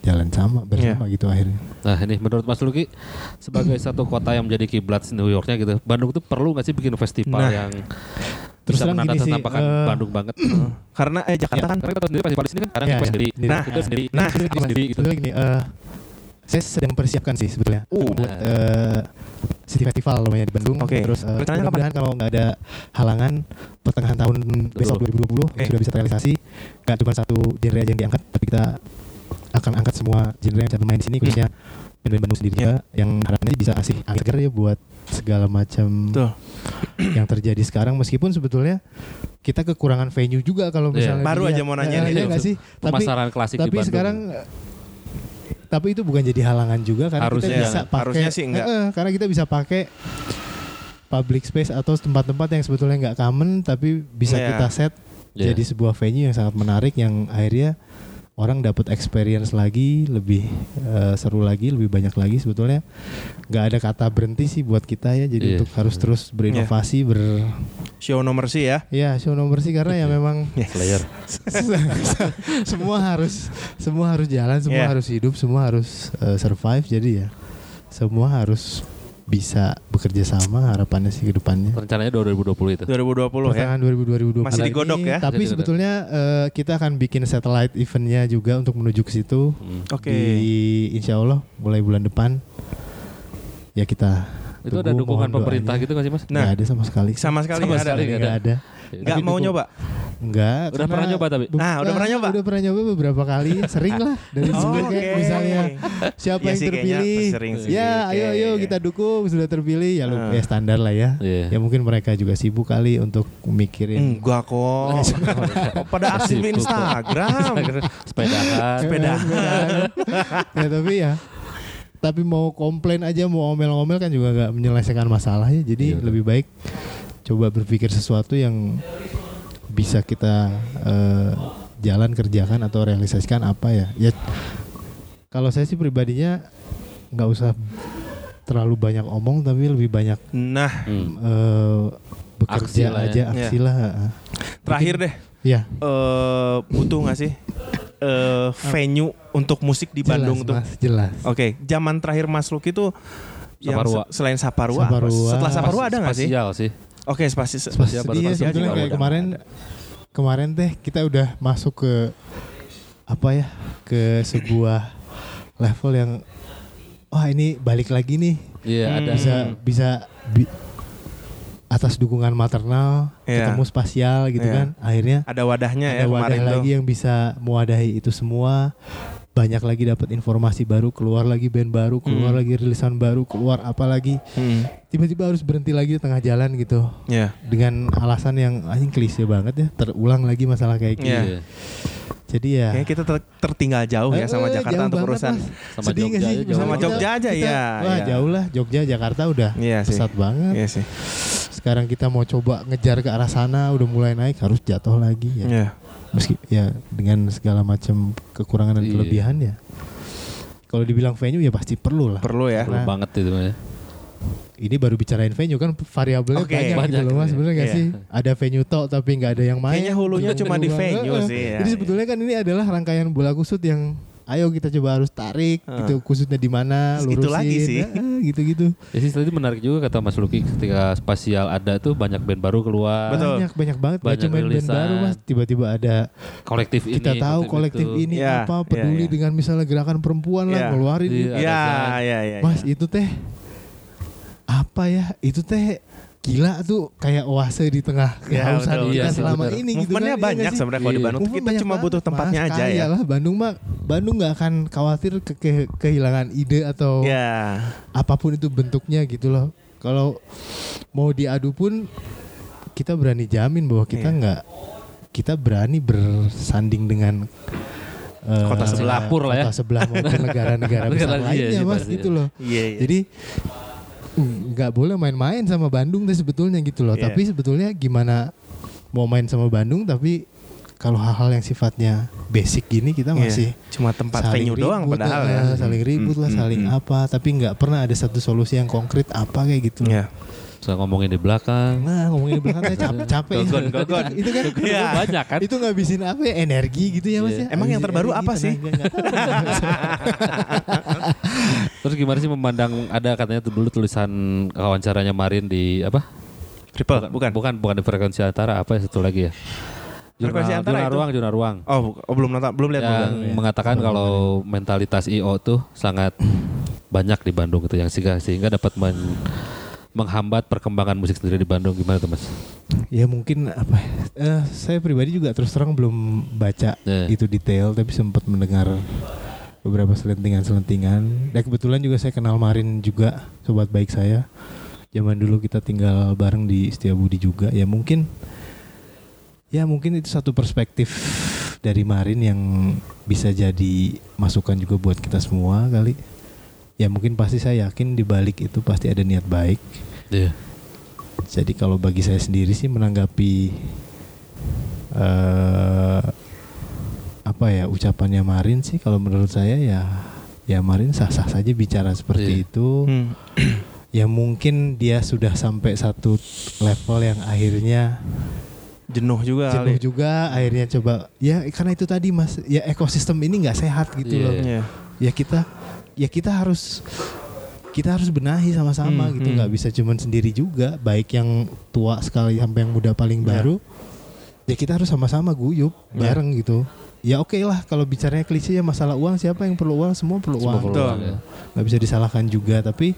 jalan sama bersama Iya. gitu akhirnya Nah ini menurut Mas Luki sebagai satu kota yang menjadi kiblat New Yorknya gitu, Bandung tuh perlu nggak sih bikin festival Nah, yang terus bisa terang gini sih, eh, Bandung banget? Karena eh Jakarta kan Karena kita sendiri festival di sini kan kadang kita iya. sendiri, Nah, kita sendiri, nah, kita sendiri gitu. sebetulnya gini eh, saya sedang mempersiapkan sih sebetulnya Uh. buat eh, City Festival namanya di Bandung Oke. terus eh, Rencananya mudah-mudahan kalau nggak ada halangan pertengahan tahun besok 2020 Oke. sudah bisa terrealisasi nggak cuma satu genre aja yang diangkat tapi kita akan angkat semua genre yang bisa main di sini khususnya band-band Bandung sendiri juga yang harapannya bisa kasih angin segar ya buat segala macam yang terjadi sekarang meskipun sebetulnya kita kekurangan venue juga kalau Iya. misalnya Baru dilihat. aja mau nanya Eh, nih. nggak sih tapi Pemasaran klasik di tapi Bandung. sekarang tapi itu bukan jadi halangan juga karena Harusnya kita bisa pakai Harusnya sih enggak. Eh, karena kita bisa pakai public space atau tempat-tempat yang sebetulnya nggak common tapi bisa Iya. kita set Iya. jadi sebuah venue yang sangat menarik yang akhirnya orang dapat experience lagi lebih eh, seru lagi lebih banyak lagi sebetulnya nggak ada kata berhenti sih buat kita ya jadi Iya. untuk harus terus berinovasi ber show nomor sih ya. ya show nomor sih karena ya memang Slayer. semua harus semua harus jalan, semua Yeah. harus hidup, semua harus uh, survive. Jadi ya semua harus bisa bekerja sama harapannya sih ke depannya. Rencananya 2020 itu. 2020 ya. Pertengahan 2020 Masih digodok ya? Tapi Masih sebetulnya uh, kita akan bikin satellite eventnya juga untuk menuju ke situ. Hmm. Oke. Di Insya Allah mulai bulan depan ya kita. Itu ada dukungan pemerintah doanya. gitu nggak sih Mas? Nah. ada sama sekali. Sama sekali Sama nggak ada. sekali nggak Nggak ada. Nggak Tapi mau dukung- nyoba. Enggak. Udah pernah nyoba tapi? Nah, udah pernah nyoba? Udah pernah nyoba beberapa kali, sering lah dari Oh, dulu kayak oke. misalnya siapa Iya yang sih, terpilih. sering sih. Ya, ayo ayo kita dukung sudah terpilih ya lu Ah. ya standar lah ya. Iya. Ya mungkin mereka juga sibuk kali untuk mikirin Enggak kok. Pada aktif. Instagram. Sepedahan. Sepeda. ya tapi ya tapi mau komplain aja mau omel-omel kan juga nggak menyelesaikan masalah ya. Jadi Iya. lebih baik coba berpikir sesuatu yang bisa kita eh, jalan kerjakan atau realisasikan apa ya. Ya kalau saya sih pribadinya nggak usah terlalu banyak omong tapi lebih banyak Nah, eh, bekerja Aksi lah ya. aja aksi lah. terakhir deh. Ya, eh butuh nggak sih eh venue untuk musik di Bandung jelas, tuh? Mas, jelas. Oke, zaman terakhir Mas Luki tuh yang Saparua. selain Saparua, apa? Saparua. setelah Saparua ada nggak sih? Spasial sih. Oke, spasi Spasial baru Iya, sebetulnya kayak kemarin kemarin teh kita udah masuk ke apa ya ke sebuah level yang wah ini balik lagi nih Iya Hmm. ada. bisa bisa bi- atas dukungan maternal Iya. ketemu spasial gitu Iya. kan akhirnya ada wadahnya ya ada wadah kemarin tuh. lagi yang bisa mewadahi itu semua banyak lagi dapat informasi baru keluar lagi band baru keluar Hmm. lagi rilisan baru keluar apa lagi Hmm, tiba-tiba harus berhenti lagi di tengah jalan gitu ya. dengan alasan yang anjing klise banget ya terulang lagi masalah kayak gini. Iya. Iya. Jadi ya Kayaknya kita ter- tertinggal jauh ya sama Eh, Jakarta jauh untuk urusan. Sama Sedih Jogja sih? Misalnya Sama Jogja aja, kita- iya, Wah iya. jauh lah Jogja Jakarta udah Iya sih. pesat banget. Iya sih. Sekarang kita mau coba ngejar ke arah sana udah mulai naik harus jatuh lagi ya. Iya. Meski ya dengan segala macam kekurangan dan Iya. kelebihan ya. Kalau dibilang venue ya pasti perlu lah. Perlu ya. Perlu Nah. banget itu ya. ini baru bicarain venue kan variabelnya Oke, banyak, banyak gitu loh mas sebenarnya nggak Iya. sih ada venue tok tapi nggak ada yang main Kayaknya hulunya cuma di venue sih, ya, jadi iya. sebetulnya kan ini adalah rangkaian bola kusut yang ayo kita coba harus tarik Heeh. gitu kusutnya di mana lurusin Itu lagi sih. Heeh, gitu-gitu Ya sih tadi menarik juga kata Mas Luki ketika spasial ada tuh banyak band baru keluar. Betul. banyak banyak banget Banyak Gak cuma band rilisan. baru mas tiba-tiba ada Kolektif ini. kita tahu kolektif itu. ini Iya, apa iya, peduli iya. dengan misalnya gerakan perempuan lah Iya. ngeluarin Iya. gitu. Ada Ya, ya, ya. Mas ya. itu teh apa ya? Itu teh gila tuh kayak oase di tengah Ya, kehausan betul, kita iya selama bener. ini gitu kan. Iya banyak sih? sebenarnya kalau di Iya. Bandung. Movement Kita cuma butuh tempatnya Mas. aja ya. Lah Bandung mah Bandung nggak akan khawatir ke, ke- kehilangan ide atau Ya. apa pun itu bentuknya gitu loh. Kalau mau diadu pun kita berani jamin bahwa kita Iya. nggak kita berani bersanding dengan eh, Kota sebelah. Singapura lah ya. kota sebelah maupun negara-negara besar iya lainnya sih, mas pasti. gitu loh. Iya, iya. Jadi nggak boleh main-main sama Bandung deh sebetulnya gitu loh. Iya. Tapi sebetulnya gimana mau main sama Bandung tapi kalau hal-hal yang sifatnya basic gini kita Iya. masih cuma tempat venue doang padahal eh, ya. saling ribut lah, Hmm, saling hmm, apa, tapi nggak pernah ada satu solusi yang konkret apa kayak gitu. Iya. Suka ngomongin di belakang. Nah ngomongin di belakang saya capek, capek. Gogon, gogon. itu kan Iya. Banyak kan? itu ngabisin apa ya energi gitu ya mas Iya. ya. Emang yang terbaru energi, apa sih? tahu. Terus gimana sih memandang ada katanya tuh dulu tulisan wawancaranya Marin di apa? Triple, bukan. Bukan bukan di frekuensi antara apa ya satu lagi ya? Frekuensi Jurnal, antara jurnal itu? ruang, jurnal ruang. Oh, oh, belum nonton, belum lihat yang belum. mengatakan kalau mentalitas IO tuh sangat banyak di Bandung gitu yang sehingga sehingga dapat men- menghambat perkembangan musik sendiri di Bandung gimana tuh Mas? Ya mungkin apa? ya, eh, saya pribadi juga terus terang belum baca Iya. itu detail, tapi sempat mendengar beberapa selentingan-selentingan. Dan kebetulan juga saya kenal Marin juga, sobat baik saya. Zaman dulu kita tinggal bareng di Setiabudi juga. Ya mungkin, ya mungkin itu satu perspektif dari Marin yang bisa jadi masukan juga buat kita semua kali. Ya mungkin pasti saya yakin di balik itu pasti ada niat baik. Iya. Jadi kalau bagi saya sendiri sih menanggapi eh apa ya ucapannya Marin sih kalau menurut saya ya ya Marin sah-sah saja bicara seperti Iya. itu. Hmm. Ya mungkin dia sudah sampai satu level yang akhirnya Jenuh juga jenuh kali. juga akhirnya coba ya karena itu tadi Mas ya ekosistem ini nggak sehat gitu Iya. loh. Iya. Ya kita ya kita harus kita harus benahi sama-sama Hmm, gitu hmm. nggak bisa cuman sendiri juga baik yang tua sekali sampai yang muda paling Ya. baru ya kita harus sama-sama guyup Ya. bareng gitu ya oke lah kalau bicaranya klise ya masalah uang siapa yang perlu uang semua perlu Semua uang perlu Betul. uang, ya. nggak bisa disalahkan juga tapi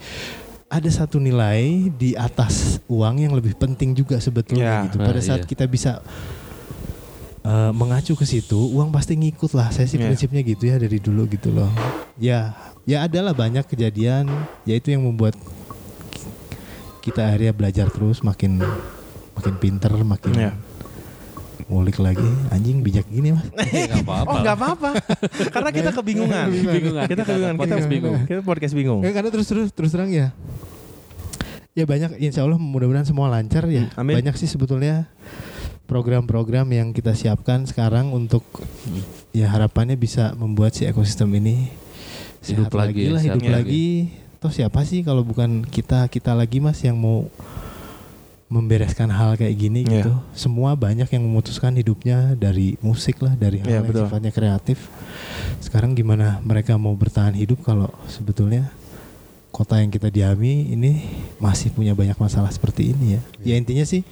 ada satu nilai di atas uang yang lebih penting juga sebetulnya Ya. gitu Nah, pada saat iya. kita bisa eh, mengacu ke situ uang pasti ngikut lah saya sih Ya. prinsipnya gitu ya dari dulu gitu loh ya ya adalah banyak kejadian yaitu yang membuat kita akhirnya belajar terus makin makin pinter makin Ya. ngulik lagi anjing bijak gini mas Enggak apa-apa. Oh nggak apa-apa, karena kita kebingungan. Kebingungan. Kita Kita kebingungan. Kita podcast bingung. Kita podcast bingung. Ya, karena terus terus terus terang ya. Ya banyak insya Allah mudah-mudahan semua lancar ya. Amin. Banyak sih sebetulnya program-program yang kita siapkan sekarang untuk ya harapannya bisa membuat si ekosistem ini Hidup sehat lagi ya, lah, hidup lagi. lagi. Toh siapa sih kalau bukan kita kita lagi mas yang mau membereskan hal kayak gini Iya. gitu. Semua banyak yang memutuskan hidupnya dari musik lah, dari hal Iya, yang betul. sifatnya kreatif. Sekarang gimana mereka mau bertahan hidup kalau sebetulnya kota yang kita diami ini masih punya banyak masalah seperti ini ya. Ya intinya sih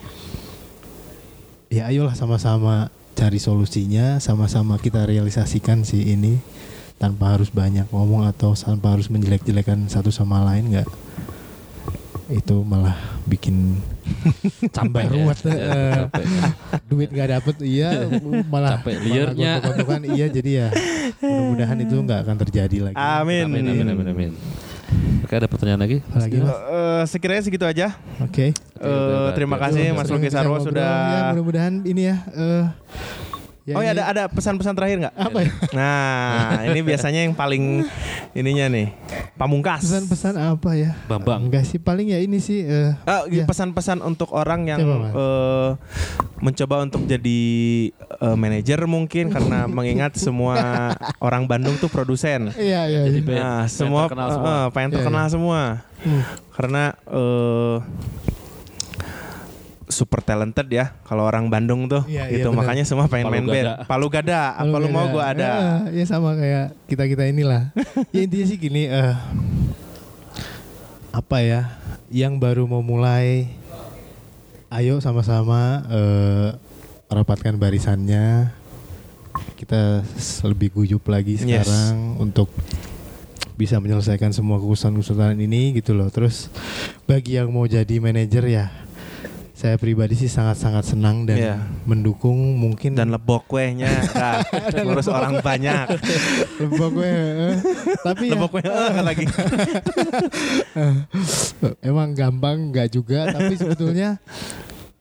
ya ayolah sama-sama cari solusinya, sama-sama kita realisasikan sih ini tanpa harus banyak ngomong atau tanpa harus menjelek-jelekan satu sama lain nggak itu malah bikin Capek ya. ruwet Ya, eh, capek. duit nggak dapet iya malah Capek gontok-gontokan iya jadi ya mudah-mudahan itu nggak akan terjadi lagi Amin. Amin amin amin amin. Oke ada pertanyaan lagi? Apa lagi mas Eh, sekiranya segitu aja. oke Eh, terima kasih Mas Luki Sarwo sudah ya, mudah-mudahan ini ya eh, Ya, oh ya ada ada pesan-pesan terakhir nggak? Apa ya? Nah, ini biasanya yang paling ininya nih, pamungkas. Pesan-pesan apa ya? Bambang. Enggak sih, paling ya ini sih. eh, Ah, ya. pesan-pesan untuk orang yang Coba, eh, mencoba untuk jadi eh, manajer mungkin karena mengingat semua orang Bandung tuh produsen. Iya, iya. Jadi iya. pengen- Nah, pengen semua terkenal eh, semua. eh, pengen Iya, terkenal iya. semua. Hmm. Karena eh, super talented ya kalau orang Bandung tuh Iya, iya, gitu benar. makanya semua pengen Palu main gada. band. Palu gada, apa Kalau lu mau gua ada. Ah, ya sama kayak kita-kita inilah. ya intinya sih gini eh apa ya? Yang baru mau mulai ayo sama-sama eh rapatkan barisannya. Kita lebih guyup lagi Yes. sekarang untuk bisa menyelesaikan semua kekusahan-kekusahan ini gitu loh. Terus bagi yang mau jadi manajer ya saya pribadi sih sangat-sangat senang dan Iya. mendukung mungkin Dan lebok kuehnya, nah, ngurus orang banyak. Lebok gue. eh. Tapi ya, Lebok kue eh, lagi. emang gampang nggak juga. Tapi sebetulnya,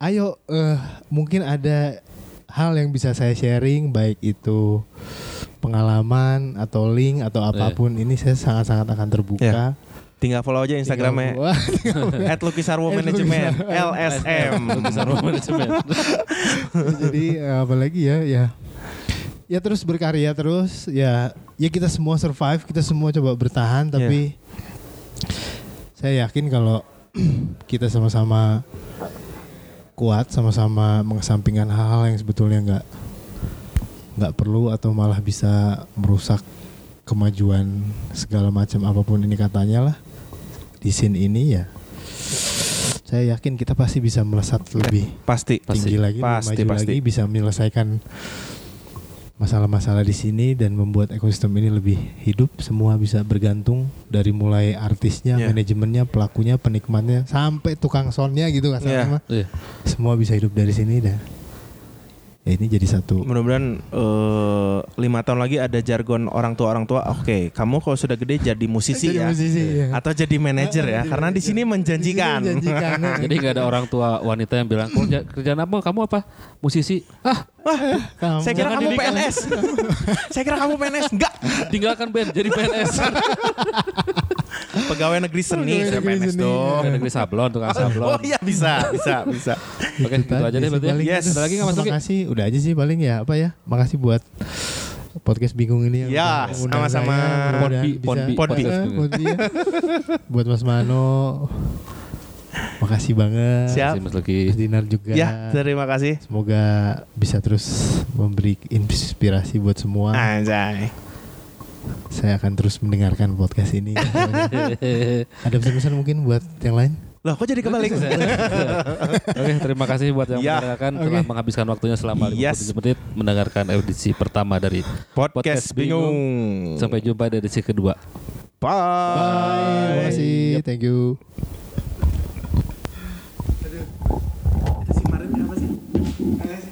ayo eh, mungkin ada hal yang bisa saya sharing, baik itu pengalaman atau link atau apa pun. Ini saya sangat-sangat akan terbuka. Iya. Tinggal follow aja Instagramnya. At Lukisarwo Management Lukisarwo. LSM. Lukisan manajemen. Jadi eh, apalagi ya, ya. Ya terus berkarya terus, ya ya kita semua survive, kita semua coba bertahan, tapi saya yakin kalau kita sama-sama kuat, sama-sama mengesampingkan hal-hal yang sebetulnya nggak nggak perlu atau malah bisa merusak kemajuan segala macam apa pun ini katanya lah di scene ini ya. Saya yakin kita pasti bisa melesat lebih Pasti. tinggi lagi, Pasti, maju pasti. lagi, bisa menyelesaikan masalah-masalah di sini dan membuat ekosistem ini lebih hidup. Semua bisa bergantung dari mulai artisnya, Iya. manajemennya, pelakunya, penikmatnya, sampai tukang soundnya gitu Iya. mah. Iya. Semua bisa hidup dari sini dah. Ya ini jadi satu. Mudah-mudahan eh, lima tahun lagi ada jargon orang tua orang tua. Oke, kamu kalau sudah gede jadi musisi Jadi ya, musisi, ya. atau jadi manajer ya, Jadi karena di sini menjanjikan. Di sini menjanjikan. Jadi nggak ada orang tua wanita yang bilang, kerja kerjaan apa? Kamu apa? Musisi. Ah, Kamu- Saya kira Jangan kamu. PNS. Saya kira kamu PNS. Enggak. tinggalkan band jadi PNS. Pegawai negeri seni, Pegawai PNS seni. dong. Ada negeri sablon, tukang sablon. Oh iya bisa, bisa, bisa. Oke, gitu aja deh berarti. ya. paling Yes. itu. Ada lagi nggak Mas Luki? Makasih, udah aja sih paling ya apa ya. Makasih buat podcast bingung ini yang Ya, udah ngundang sama-sama. Podbi, Podbi. Eh, ya. buat Mas Mano. Makasih banget. Siap. Terima kasih, Mas Luki. Mas Dinar juga. Ya, terima kasih. Semoga bisa terus memberi inspirasi buat semua. Anjay. Saya akan terus mendengarkan podcast ini. Ada pesan-pesan mungkin buat yang lain? Loh, kok jadi kebalik? Oke, terima kasih buat yang Ya. mendengarkan Oke. telah menghabiskan waktunya selama 57 Yes. menit mendengarkan edisi pertama dari Podcast Podcast Bingung. bingung. Sampai jumpa di edisi kedua. Bye. Terima kasih. Thank you. Itu si Marin apa sih?